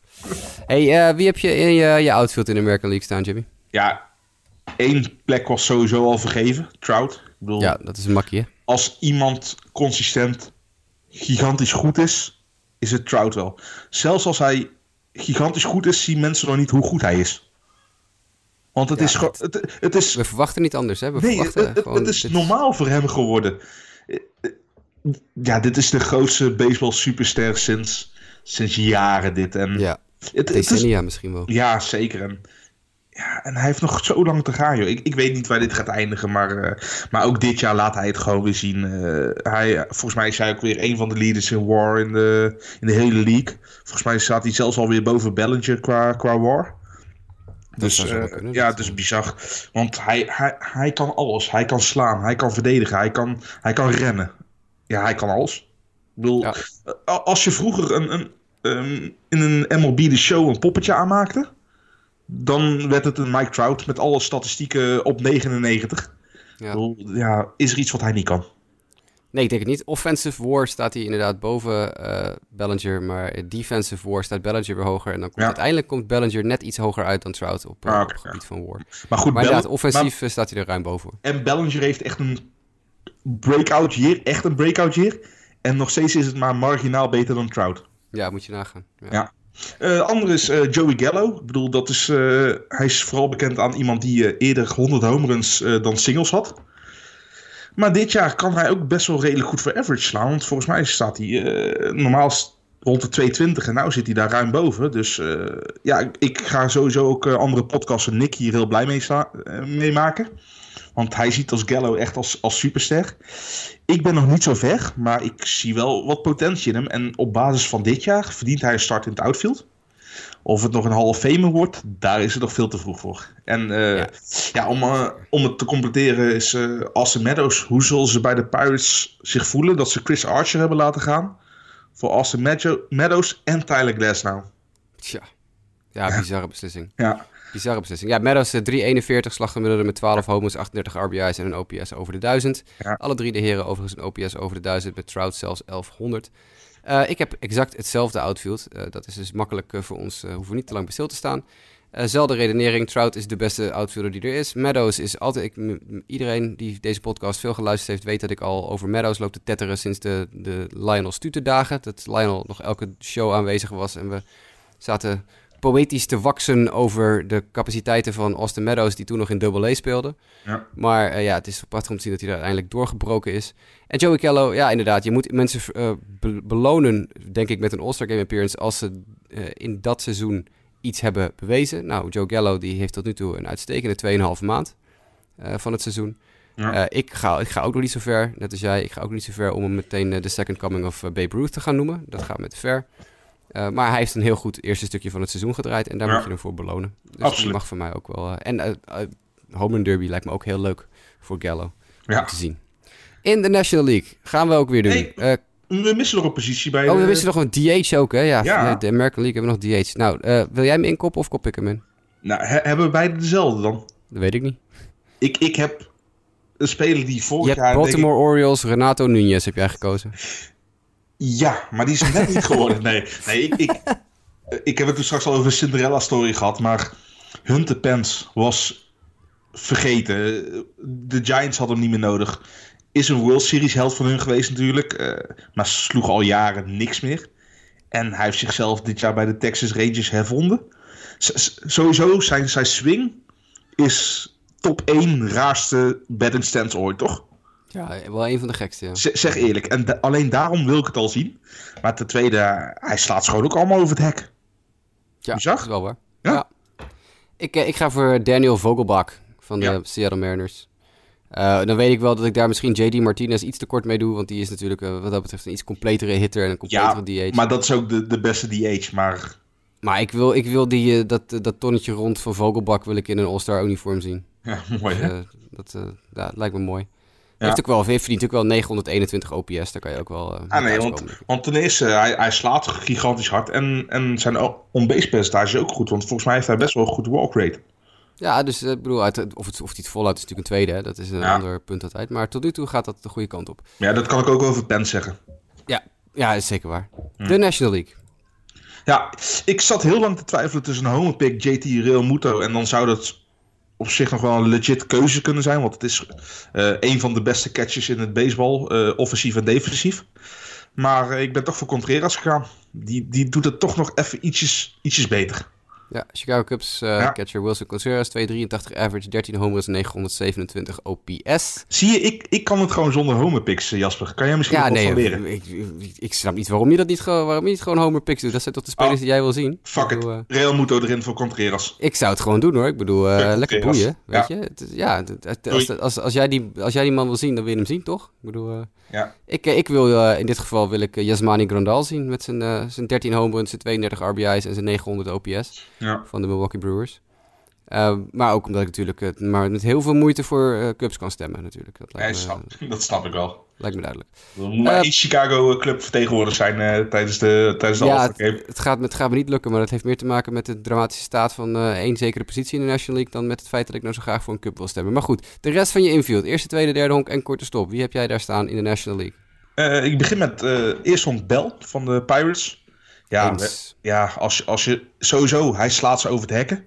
hey, uh, wie heb je in je, je outfield in de American League staan, Jimmy? Ja, één plek was sowieso al vergeven. Trout. Ik bedoel, ja, dat is een makkie, Als iemand consistent gigantisch goed is, is het Trout wel. Zelfs als hij gigantisch goed is, zien mensen nog niet hoe goed hij is. Want het, ja, is, het, het, het, is... We verwachten niet anders, hè? We nee, verwachten het, gewoon, het is normaal voor hem geworden ja, dit is de grootste baseball superster sinds, sinds jaren dit. En ja, het, decennia misschien wel. Ja, zeker. En, ja, en hij heeft nog zo lang te gaan, joh. Ik, ik weet niet waar dit gaat eindigen, maar, uh, maar ook dit jaar laat hij het gewoon weer zien. Uh, hij, volgens mij is hij ook weer een van de leaders in war in de, in de hele league. Volgens mij staat hij zelfs alweer boven Bellinger qua, qua war. Dus uh, kunnen, ja, het is bizar. Want hij, hij, hij kan alles. Hij kan slaan, hij kan verdedigen, hij kan, hij kan rennen. Ja, hij kan alles. Ik bedoel, ja. als je vroeger een, een, um, in een MLB de show een poppetje aanmaakte, dan werd het een Mike Trout met alle statistieken op 99. Ja. Bedoel, ja, is er iets wat hij niet kan? Nee, ik denk het niet. Offensive war staat hij inderdaad boven uh, Bellinger, maar defensive war staat Bellinger weer hoger. En dan komt, uiteindelijk komt Bellinger net iets hoger uit dan Trout op, ah, op het gebied van war. Maar goed, maar inderdaad, offensief staat hij er ruim boven. En Bellinger heeft echt een breakout year, echt een breakout year. En nog steeds is het maar marginaal beter dan Trout. Ja, moet je nagaan. Ja. ja. Uh, andere is uh, Joey Gallo. Ik bedoel, dat is, uh, hij is vooral bekend aan iemand die eerder 100 home runs dan singles had. Maar dit jaar kan hij ook best wel redelijk goed voor average slaan. Want volgens mij staat hij normaal rond de 220 en nu zit hij daar ruim boven. Dus ja, ik ga sowieso ook andere podcasts Nick hier heel blij mee, mee maken. Want hij ziet als Gallo echt als, als superster. Ik ben nog niet zo ver, maar ik zie wel wat potentie in hem. En op basis van dit jaar verdient hij een start in het outfield. Of het nog een Hall of Fame wordt, daar is het nog veel te vroeg voor. En uh, ja. om, uh, om het te completeren is uh, Austin Meadows. Hoe zullen ze bij de Pirates zich voelen dat ze Chris Archer hebben laten gaan? Voor Austin Meadows en Tyler Glasnow. Tja, ja, bizarre beslissing. Ja. Bizarre beslissing. Ja, Meadows 341, slaggemiddelde met 12 homos, 38 RBI's en een OPS over de 1000. Alle drie de heren overigens een OPS over de 1000, met Trout zelfs 1100. Uh, ik heb exact hetzelfde outfield. Uh, dat is dus makkelijk uh, voor ons, hoeven we niet te lang bij stil te staan. zelfde redenering, Trout is de beste outfielder die er is. Meadows is altijd, ik, iedereen die deze podcast veel geluisterd heeft, weet dat ik al over Meadows loop te tetteren sinds de, de Lionel Stute dagen. Dat Lionel nog elke show aanwezig was en we zaten poëtisch te waksen over de capaciteiten van Austin Meadows, die toen nog in Double A speelde. Ja. Maar uh, ja, het is prachtig om te zien dat hij daar uiteindelijk doorgebroken is. En Joey Kello, ja, inderdaad, je moet mensen uh, belonen, denk ik, met een All-Star Game appearance als ze uh, in dat seizoen iets hebben bewezen. Nou, Joe Gallo die heeft tot nu toe een uitstekende 2,5 maand van het seizoen. Ja. ik, ga, ik ga ook nog niet zo ver, net als jij. Ik ga ook niet zo ver om hem meteen de second coming of Babe Ruth te gaan noemen. Dat gaat met ver. Uh, maar hij heeft een heel goed eerste stukje van het seizoen gedraaid. En daar moet je hem voor belonen. Dus Absoluut. mag voor mij ook wel. Uh, en uh, Home Derby lijkt me ook heel leuk voor Gallo ja. om te zien. In de National League gaan we ook weer doen. Hey, we missen nog een positie bij. Oh, we missen nog een DH ook, hè? Ja, ja. de American League hebben we nog DH. Nou, wil jij hem inkoppen of kop ik hem in? Nou, hebben we beide dezelfde dan? Dat weet ik niet. Ik, ik heb een speler die vorig je jaar... Baltimore Orioles, Renato Nunez heb jij gekozen. Ja, maar die is net niet geworden. Nee, nee ik, ik, ik heb het dus straks al over een Cinderella-story gehad. Maar Hunter Pence was vergeten. De Giants hadden hem niet meer nodig. Is een World Series held van hun geweest natuurlijk. Uh, maar sloeg al jaren niks meer. En hij heeft zichzelf dit jaar bij de Texas Rangers hervonden. S sowieso zijn, zijn swing is top 1 raarste batting stance ooit, toch? Ja, wel een van de gekste. Ja. zeg eerlijk. En alleen daarom wil ik het al zien. Maar ten tweede, hij slaat schoon ook allemaal over het hek. Ja, dat is wel waar. Ja? Ik, eh, ik ga voor Daniel Vogelbach van de Seattle Mariners. Uh, dan weet ik wel dat ik daar misschien JD Martinez iets te kort mee doe. Want die is natuurlijk uh, wat dat betreft een iets completere hitter en een completere ja, DH. Maar dat is ook de, de beste DH. Maar, maar ik wil, ik wil die, dat, dat tonnetje rond van Vogelbach wil ik in een All-Star uniform zien. Ja, mooi hè? Dus, dat, dat lijkt me mooi. Ja. Heeft ook wel, heeft verdient ook wel 921 OPS. Daar kan je ook wel. Uh, ah, nee, want, want, ten eerste, hij, hij slaat gigantisch hard. En, en zijn on-base percentage is ook goed. Want volgens mij heeft hij best wel een goed walk rate. Ja, dus ik bedoel, of, het, of hij het voluit is natuurlijk een tweede. Hè? Dat is een ander punt altijd. Maar tot nu toe gaat dat de goede kant op. Ja, dat kan ik ook over Pence zeggen. Ja, ja is zeker waar. Hm. De National League. Ja, ik zat heel lang te twijfelen tussen een home pick, JT Real Muto. En dan zou dat op zich nog wel een legit keuze kunnen zijn. Want het is uh, een van de beste catches in het baseball. Uh, offensief en defensief. Maar uh, ik ben toch voor Contreras gegaan. Die, die doet het toch nog even ietsjes, ietsjes beter. Ja, Chicago Cubs uh, catcher Wilson Contreras, 283 average, 13 homers, 927 OPS. Zie je, ik, ik kan het gewoon zonder homerpicks, eh, Jasper. Kan jij misschien ja, nee, leren? Ik, ik, ik, snap niet waarom je dat niet, waarom je niet gewoon homerpicks doet. Dat zijn toch de spelers oh, die jij wil zien? Fuck it. Uh, Real Muto erin voor Contreras. Ik zou het gewoon doen hoor. Ik bedoel, uh, lekker boeien, weet ja. je. Het, ja, als, als, als, jij die, als jij die man wil zien, dan wil je hem zien, toch? Ik bedoel... Ja. Ik, ik wil in dit geval wil ik Yasmani Grandal zien met zijn, zijn 13 home runs, zijn 32 RBI's en zijn 900 OPS ja. van de Milwaukee Brewers. Uh, maar ook omdat ik natuurlijk uh, maar met heel veel moeite voor uh, Cubs kan stemmen natuurlijk. Dat, lijkt ja, me, dat snap ik wel. Lijkt me duidelijk. Er moet maar één Chicago club vertegenwoordigd zijn tijdens de, tijdens de ja, het, het, gaat, het gaat me niet lukken, maar dat heeft meer te maken met de dramatische staat van één zekere positie in de National League... dan met het feit dat ik nou zo graag voor een Cup wil stemmen. Maar goed, de rest van je infield, eerste, tweede, derde honk en korte stop. Wie heb jij daar staan in de National League? Uh, ik begin met uh, eerst Bell van de Pirates. Ja, Eens. ja als, als je sowieso, hij slaat ze over het hekken.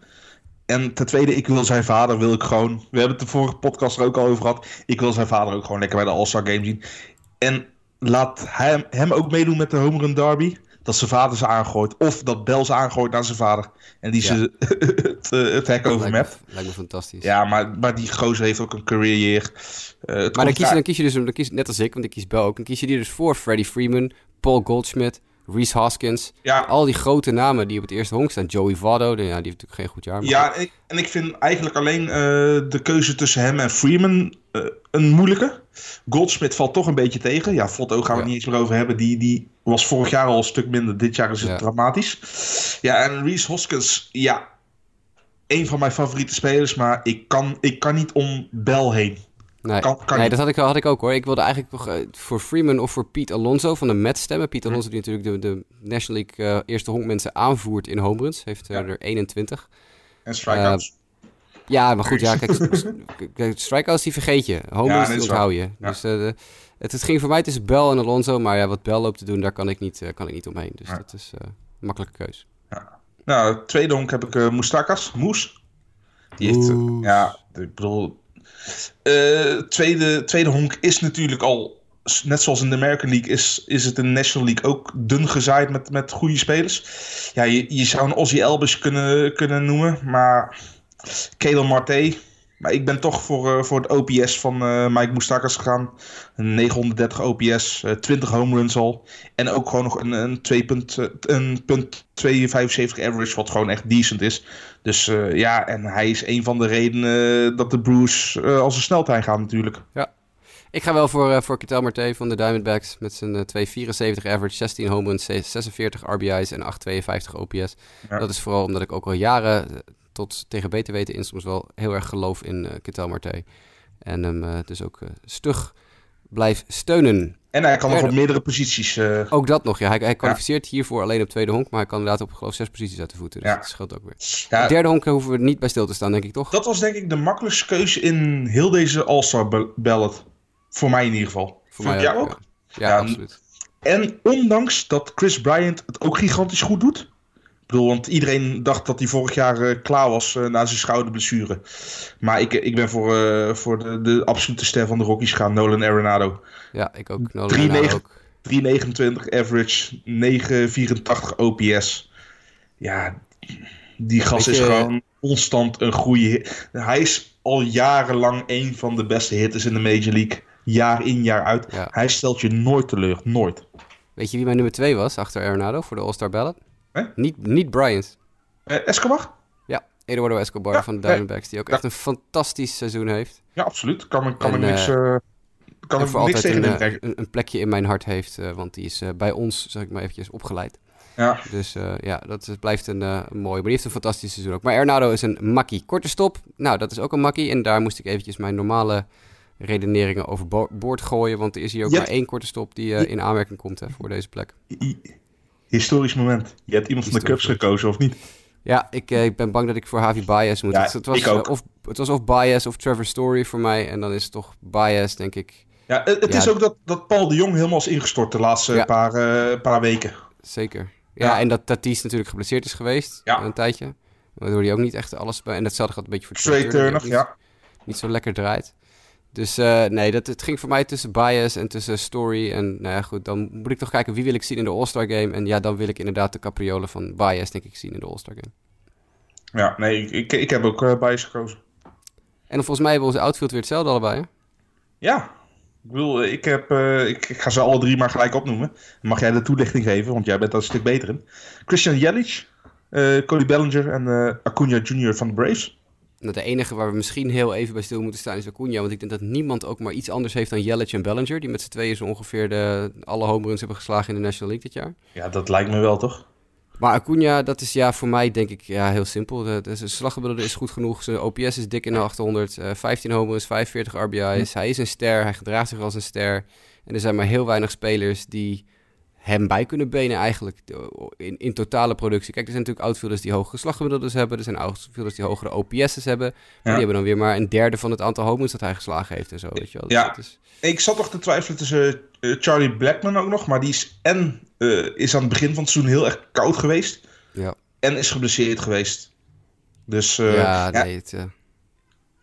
En ten tweede, ik wil zijn vader, wil ik gewoon. We hebben het de vorige podcast er ook al over gehad. Ik wil zijn vader ook gewoon lekker bij de All-Star Game zien. En laat hem, hem ook meedoen met de Home Run Derby. Dat zijn vader ze aangooit. Of dat Bel ze aangooit naar zijn vader. En die Ja. ze het, eh, het hek over lijkt, lijkt me fantastisch. Ja, maar, maar die gozer heeft ook een career het Maar dan kies, je, dan kies je dus, dan kies, net als ik, want ik kies Bell ook, dan kies je die dus voor Freddie Freeman, Paul Goldschmidt, Reese Hoskins. Ja, Al die grote namen die op het eerste honk staan. Joey Votto, de- ja, die heeft natuurlijk geen goed jaar. maar Ja, en ik, en ik vind eigenlijk alleen eh, de keuze tussen hem en Freeman eh, een moeilijke. Goldsmith valt toch een beetje tegen. Ja, Votto gaan we Ja. niet eens meer over hebben. Die, die was vorig jaar al een stuk minder. Dit jaar is het Ja. dramatisch. Ja, en Reese Hoskins, ja, een van mijn favoriete spelers. Maar ik kan, ik kan niet om Bell heen. Nee, Kan- kan nee dat had ik, had ik ook hoor. Ik wilde eigenlijk eh, voor Freeman of voor Pete Alonso van de Mets stemmen. Pete Alonso die natuurlijk de, de National League eh, eerste honkmensen aanvoert in home runs. Heeft eh, Ja. er 21. En strikeouts. Ja, maar goed, ja, kijk, kijk strikeouts die vergeet je. Home runs die onthoud je. Ja. Dus eh, het, het ging voor mij tussen Bell en Alonso. Maar ja, wat Bell loopt te doen, daar kan ik niet, eh, kan ik niet omheen. Dus dat is eh, een makkelijke keus. Nou, tweede honk heb ik eh Moustakas, Moes. Die heeft, eh, ja, ik bedoel... eh, tweede, tweede honk is natuurlijk al, net zoals in de American League, is, is het in de National League ook dun gezaaid met, met goede spelers. Ja, je, je zou een Ozzy Elbers kunnen, kunnen noemen, maar Kedel Marte... Maar ik ben toch voor, eh, voor het OPS van eh, Mike Moustakas gegaan. Een 930 OPS, eh, 20 home runs al. En ook gewoon nog een, een 2 punt, eh, een punt 275 average, wat gewoon echt decent is. Dus ja, en hij is een van de redenen dat de Bruce eh, als een sneltrein gaan natuurlijk. Ik ga wel voor, voor Ketel Marte van de Diamondbacks met zijn eh, 274 average, 16 home runs, 46 RBI's en 852 OPS. Ja. Dat is vooral omdat ik ook al jaren tot tegen beter weten in soms wel heel erg geloof in eh Ketel Marte. En hem eh, dus ook eh, stug blijf steunen. En hij kan nog op meerdere posities. Ook dat nog, ja. Hij, hij kwalificeert hiervoor alleen op tweede honk, maar hij kan inderdaad op geloof zes posities uit de voeten. Dus Ja. dat scheelt ook weer. ja, De derde honk hoeven we niet bij stil te staan, denk ik toch? dat was denk ik de makkelijkste keuze in heel deze All-Star ba- ballot. Voor mij in ieder geval. Voor mij jij ook. Ja, absoluut. En ondanks dat Chris Bryant het ook gigantisch goed doet. Ik bedoel, want iedereen dacht dat hij vorig jaar eh, klaar was eh, na zijn schouderblessure. Maar ik, ik ben voor, eh, voor de, de absolute ster van de Rockies gaan, Nolan Arenado. Ja, ik ook. Nolan Drie Arenado negen- ook. 329 average, 984 OPS. Ja, die gast Weet is gewoon constant een goede. Hij is al jarenlang een van de beste hitters in de Major League. Jaar in, jaar uit. Ja. Hij stelt je nooit teleur. Nooit. Weet je wie mijn nummer 2 was achter Arenado voor de All-Star Ballot? Hè? Niet, niet Bryant. Eh, Escobar? Ja, Eduardo Escobar Ja, van de nee. Diamondbacks, die ook Ja. echt een fantastisch seizoen heeft. Ja, absoluut. Kan, kan En, er niks, eh, eh, kan voor niks altijd tegen een, eh, een, een plekje in mijn hart heeft, eh, want die is eh, bij ons, zeg ik maar eventjes, opgeleid. Ja. Dus eh, ja, dat is, blijft een eh, een mooie. Maar die heeft een fantastisch seizoen ook. Maar Arenado is een makkie. Korte stop, nou dat is ook een makkie. En daar moest ik eventjes mijn normale redeneringen overboord gooien. Want er is hier ook Ja. maar één korte stop die eh, in aanmerking komt hè, voor deze plek. Historisch moment. Je hebt iemand van de Cubs gekozen, of niet? Ja, ik, eh, ik ben bang dat ik voor Javi Baez moet. Ja, het, het was, ik ook. eh, of, het was of Baez of Trevor Story voor mij. En dan is het toch Baez, denk ik. Ja, het, het Ja. is ook dat, dat Paul de Jong helemaal is ingestort de laatste Ja. paar, eh, paar weken. Zeker. Ja, Ja. en dat Tatis natuurlijk geblesseerd is geweest. Ja. Een tijdje. Waardoor hij ook niet echt alles... bij- En datzelfde gaat een beetje voor Trey Turner, ja. niet zo lekker draait. Dus eh, nee, dat, het ging voor mij tussen Baez en tussen Story. En nou ja, goed, dan moet ik toch kijken wie wil ik zien in de All-Star Game. En ja, dan wil ik inderdaad de capriolen van Baez, denk ik, zien in de All-Star Game. Ja, nee, ik, ik, ik heb ook eh Bias gekozen. En volgens mij hebben onze outfield weer hetzelfde allebei, hè? Ja, ik bedoel, ik, heb, eh, ik, ik ga ze alle drie maar gelijk opnoemen. Mag jij de toelichting geven, want jij bent daar een stuk beter in. Christian Yelich, eh Cody Bellinger en eh Acuna Jr. van de Braves. Nou, de enige waar we misschien heel even bij stil moeten staan is Acuna. Want ik denk dat niemand ook maar iets anders heeft dan Yelich en Bellinger. Die met z'n tweeën zo ongeveer de, alle home runs hebben geslagen in de National League dit jaar. Ja, dat lijkt me wel, toch? Maar Acuna, dat is ja voor mij denk ik ja, heel simpel. De, de, zijn slaggemiddelde is goed genoeg. Zijn OPS is dik in de 800. eh 15 home runs, 45 RBI's. Hij is een ster. Hij gedraagt zich als een ster. En er zijn maar heel weinig spelers die hem bij kunnen benen eigenlijk in, in totale productie. Kijk, er zijn natuurlijk outfielders die hogere slaggemiddeldes hebben. Er zijn outfielders die hogere OPS's hebben. Maar die hebben dan weer maar een derde van het aantal homeruns dat hij geslagen heeft en zo. Weet je wel. Dus ja, is... ik zat toch te twijfelen tussen uh, Charlie Blackman ook nog. Maar die is en uh, is aan het begin van het seizoen heel erg koud geweest. Ja. En is geblesseerd geweest. Dus uh, ja, nee, het,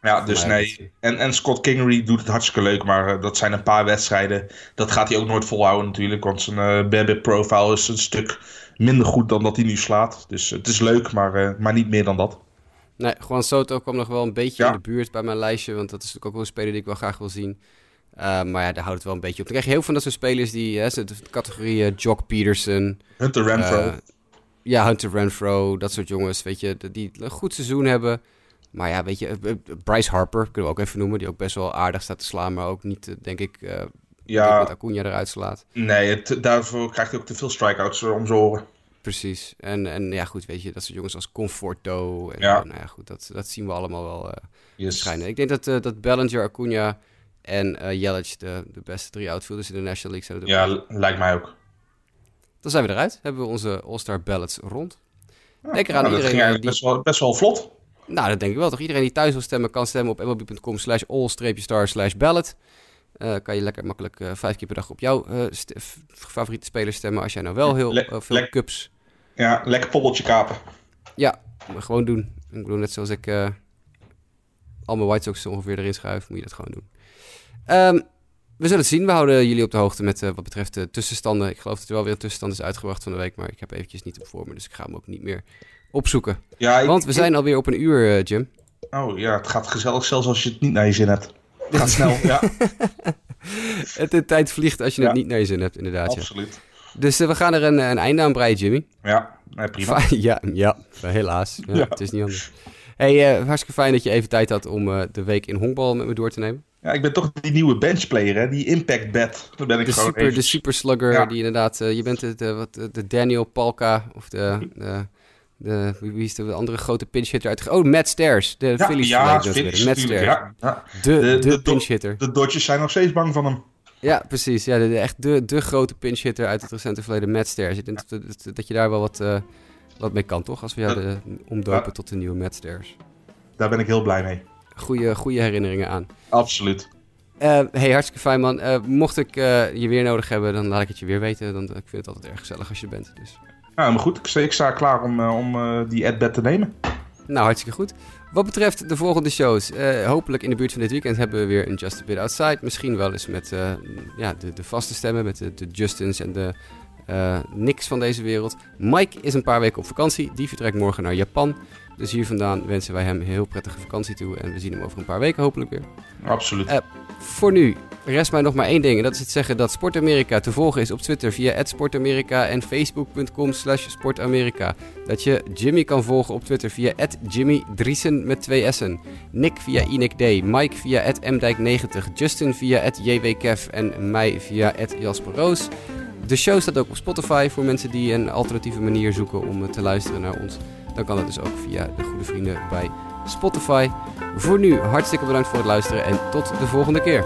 ja, dus nee. En, en Scott Kingery doet het hartstikke leuk, maar uh, dat zijn een paar wedstrijden. Dat gaat hij ook nooit volhouden natuurlijk, want zijn uh, BB profile is een stuk minder goed dan dat hij nu slaat. Dus het is leuk, maar, uh, maar niet meer dan dat. Nee, Juan Soto kwam nog wel een beetje ja. in de buurt bij mijn lijstje, want dat is natuurlijk ook wel een speler die ik wel graag wil zien. maar ja, daar houdt het wel een beetje op. Dan krijg je heel veel van dat soort spelers die, hè, de categorie Jock Peterson. Hunter Renfro. ja, Hunter Renfro, dat soort jongens, weet je, die een goed seizoen hebben. Maar ja, weet je, eh, eh, Bryce Harper kunnen we ook even noemen. Die ook best wel aardig staat te slaan, maar ook niet, eh, denk ik, uh, ja, met Acuna eruit slaat. Nee, het, daarvoor krijgt hij ook te veel strikeouts om zijn oren. Precies. En, en ja, goed, weet je, dat soort jongens als Conforto. En, ja. nou ja, goed, dat, dat zien we allemaal wel uh, yes. schijnen. Ik denk dat, uh, dat Bellinger, Acuna en uh, Yelich de, de beste drie outfielders in de National League zijn. Ja, lijkt mij ook. Dan zijn we eruit. Hebben we onze All-Star ballots rond. Ja, Denk eraan nou, iedereen... Dat ging die... best, wel, best wel vlot. Nou, dat denk ik wel. Toch iedereen die thuis wil stemmen, kan stemmen op mlb.com slash all-star slash ballot. Uh, kan je lekker makkelijk uh, vijf keer per dag op jouw uh, favoriete speler stemmen. Als jij nou wel heel Le veel cups... Ja, lekker poppeltje kapen. Ja, gewoon doen. Ik bedoel, net zoals ik al mijn White Sox ongeveer erin schuif, moet je dat gewoon doen. Um, we zullen het zien. We houden jullie op de hoogte met wat betreft de tussenstanden. Ik geloof dat er wel weer een tussenstand is uitgebracht van de week, maar ik heb eventjes niet op voor me, dus ik ga hem ook niet meer opzoeken. Ja, Want we zijn alweer op een uur, uh, Jim. Oh ja, het gaat gezellig zelfs als je het niet naar je zin hebt. Het gaat snel, ja. het, de tijd vliegt als je het niet naar je zin hebt, inderdaad. Absoluut. Dus uh, we gaan er een, een einde aan breien, Jimmy. Ja, nee, prima. ja, ja, helaas. Ja. Het is niet anders. Hey, uh, hartstikke fijn dat je even tijd had om uh, de week in honkbal met me door te nemen. Ja, ik ben toch die nieuwe benchplayer, hè? die impact bet. Daar ben ik de gewoon super, De super slugger, die inderdaad... je bent de, de, wat, de Daniel Palka of de... de wie is de andere grote pinch hitter uit? Oh, Matt Stairs. De ja, Phillies. Ja, Phillies, Matt Stairs. Ja, ja. De, de, de, de pinch hitter. De Dodgers zijn nog steeds bang van hem. Ja, precies. Ja, de, echt de, de grote pinch hitter uit het recente verleden, Matt Stairs. Ik denk dat, dat, dat je daar wel wat, uh, wat mee kan, toch? Als we jou omdopen tot de nieuwe Matt Stairs. Daar ben ik heel blij mee. Goeie, goede herinneringen aan. Absoluut. Uh, hey, hartstikke fijn man. Uh, mocht ik je weer nodig hebben, dan laat ik het je weer weten. Dan, ik vind het altijd erg gezellig als je bent. Dus. Nou, maar goed, ik sta klaar om, uh, om uh, die adbed te nemen. Nou, hartstikke goed. Wat betreft de volgende shows, uh, hopelijk in de buurt van dit weekend hebben we weer een Just a Bit Outside. Misschien wel eens met ja, de, de, vaste stemmen, met de Justins en de Niks van deze wereld. Mike is een paar weken op vakantie, die vertrekt morgen naar Japan. Dus hier vandaan wensen wij hem een heel prettige vakantie toe. En we zien hem over een paar weken hopelijk weer. Absoluut. Uh, voor nu rest mij nog maar één ding. En dat is het zeggen dat Sportamerika te volgen is op Twitter via @sportamerika en facebook.com slash sportamerika. Dat je Jimmy kan volgen op Twitter via Jimmy Driesen met twee S'en. Nick via Inik D. Mike via mdijk90. Justin via jwkev en mij via Jasper Roos. De show staat ook op Spotify voor mensen die een alternatieve manier zoeken om te luisteren naar ons dan kan het dus ook via de goede vrienden bij Spotify. Voor nu hartstikke bedankt voor het luisteren en tot de volgende keer.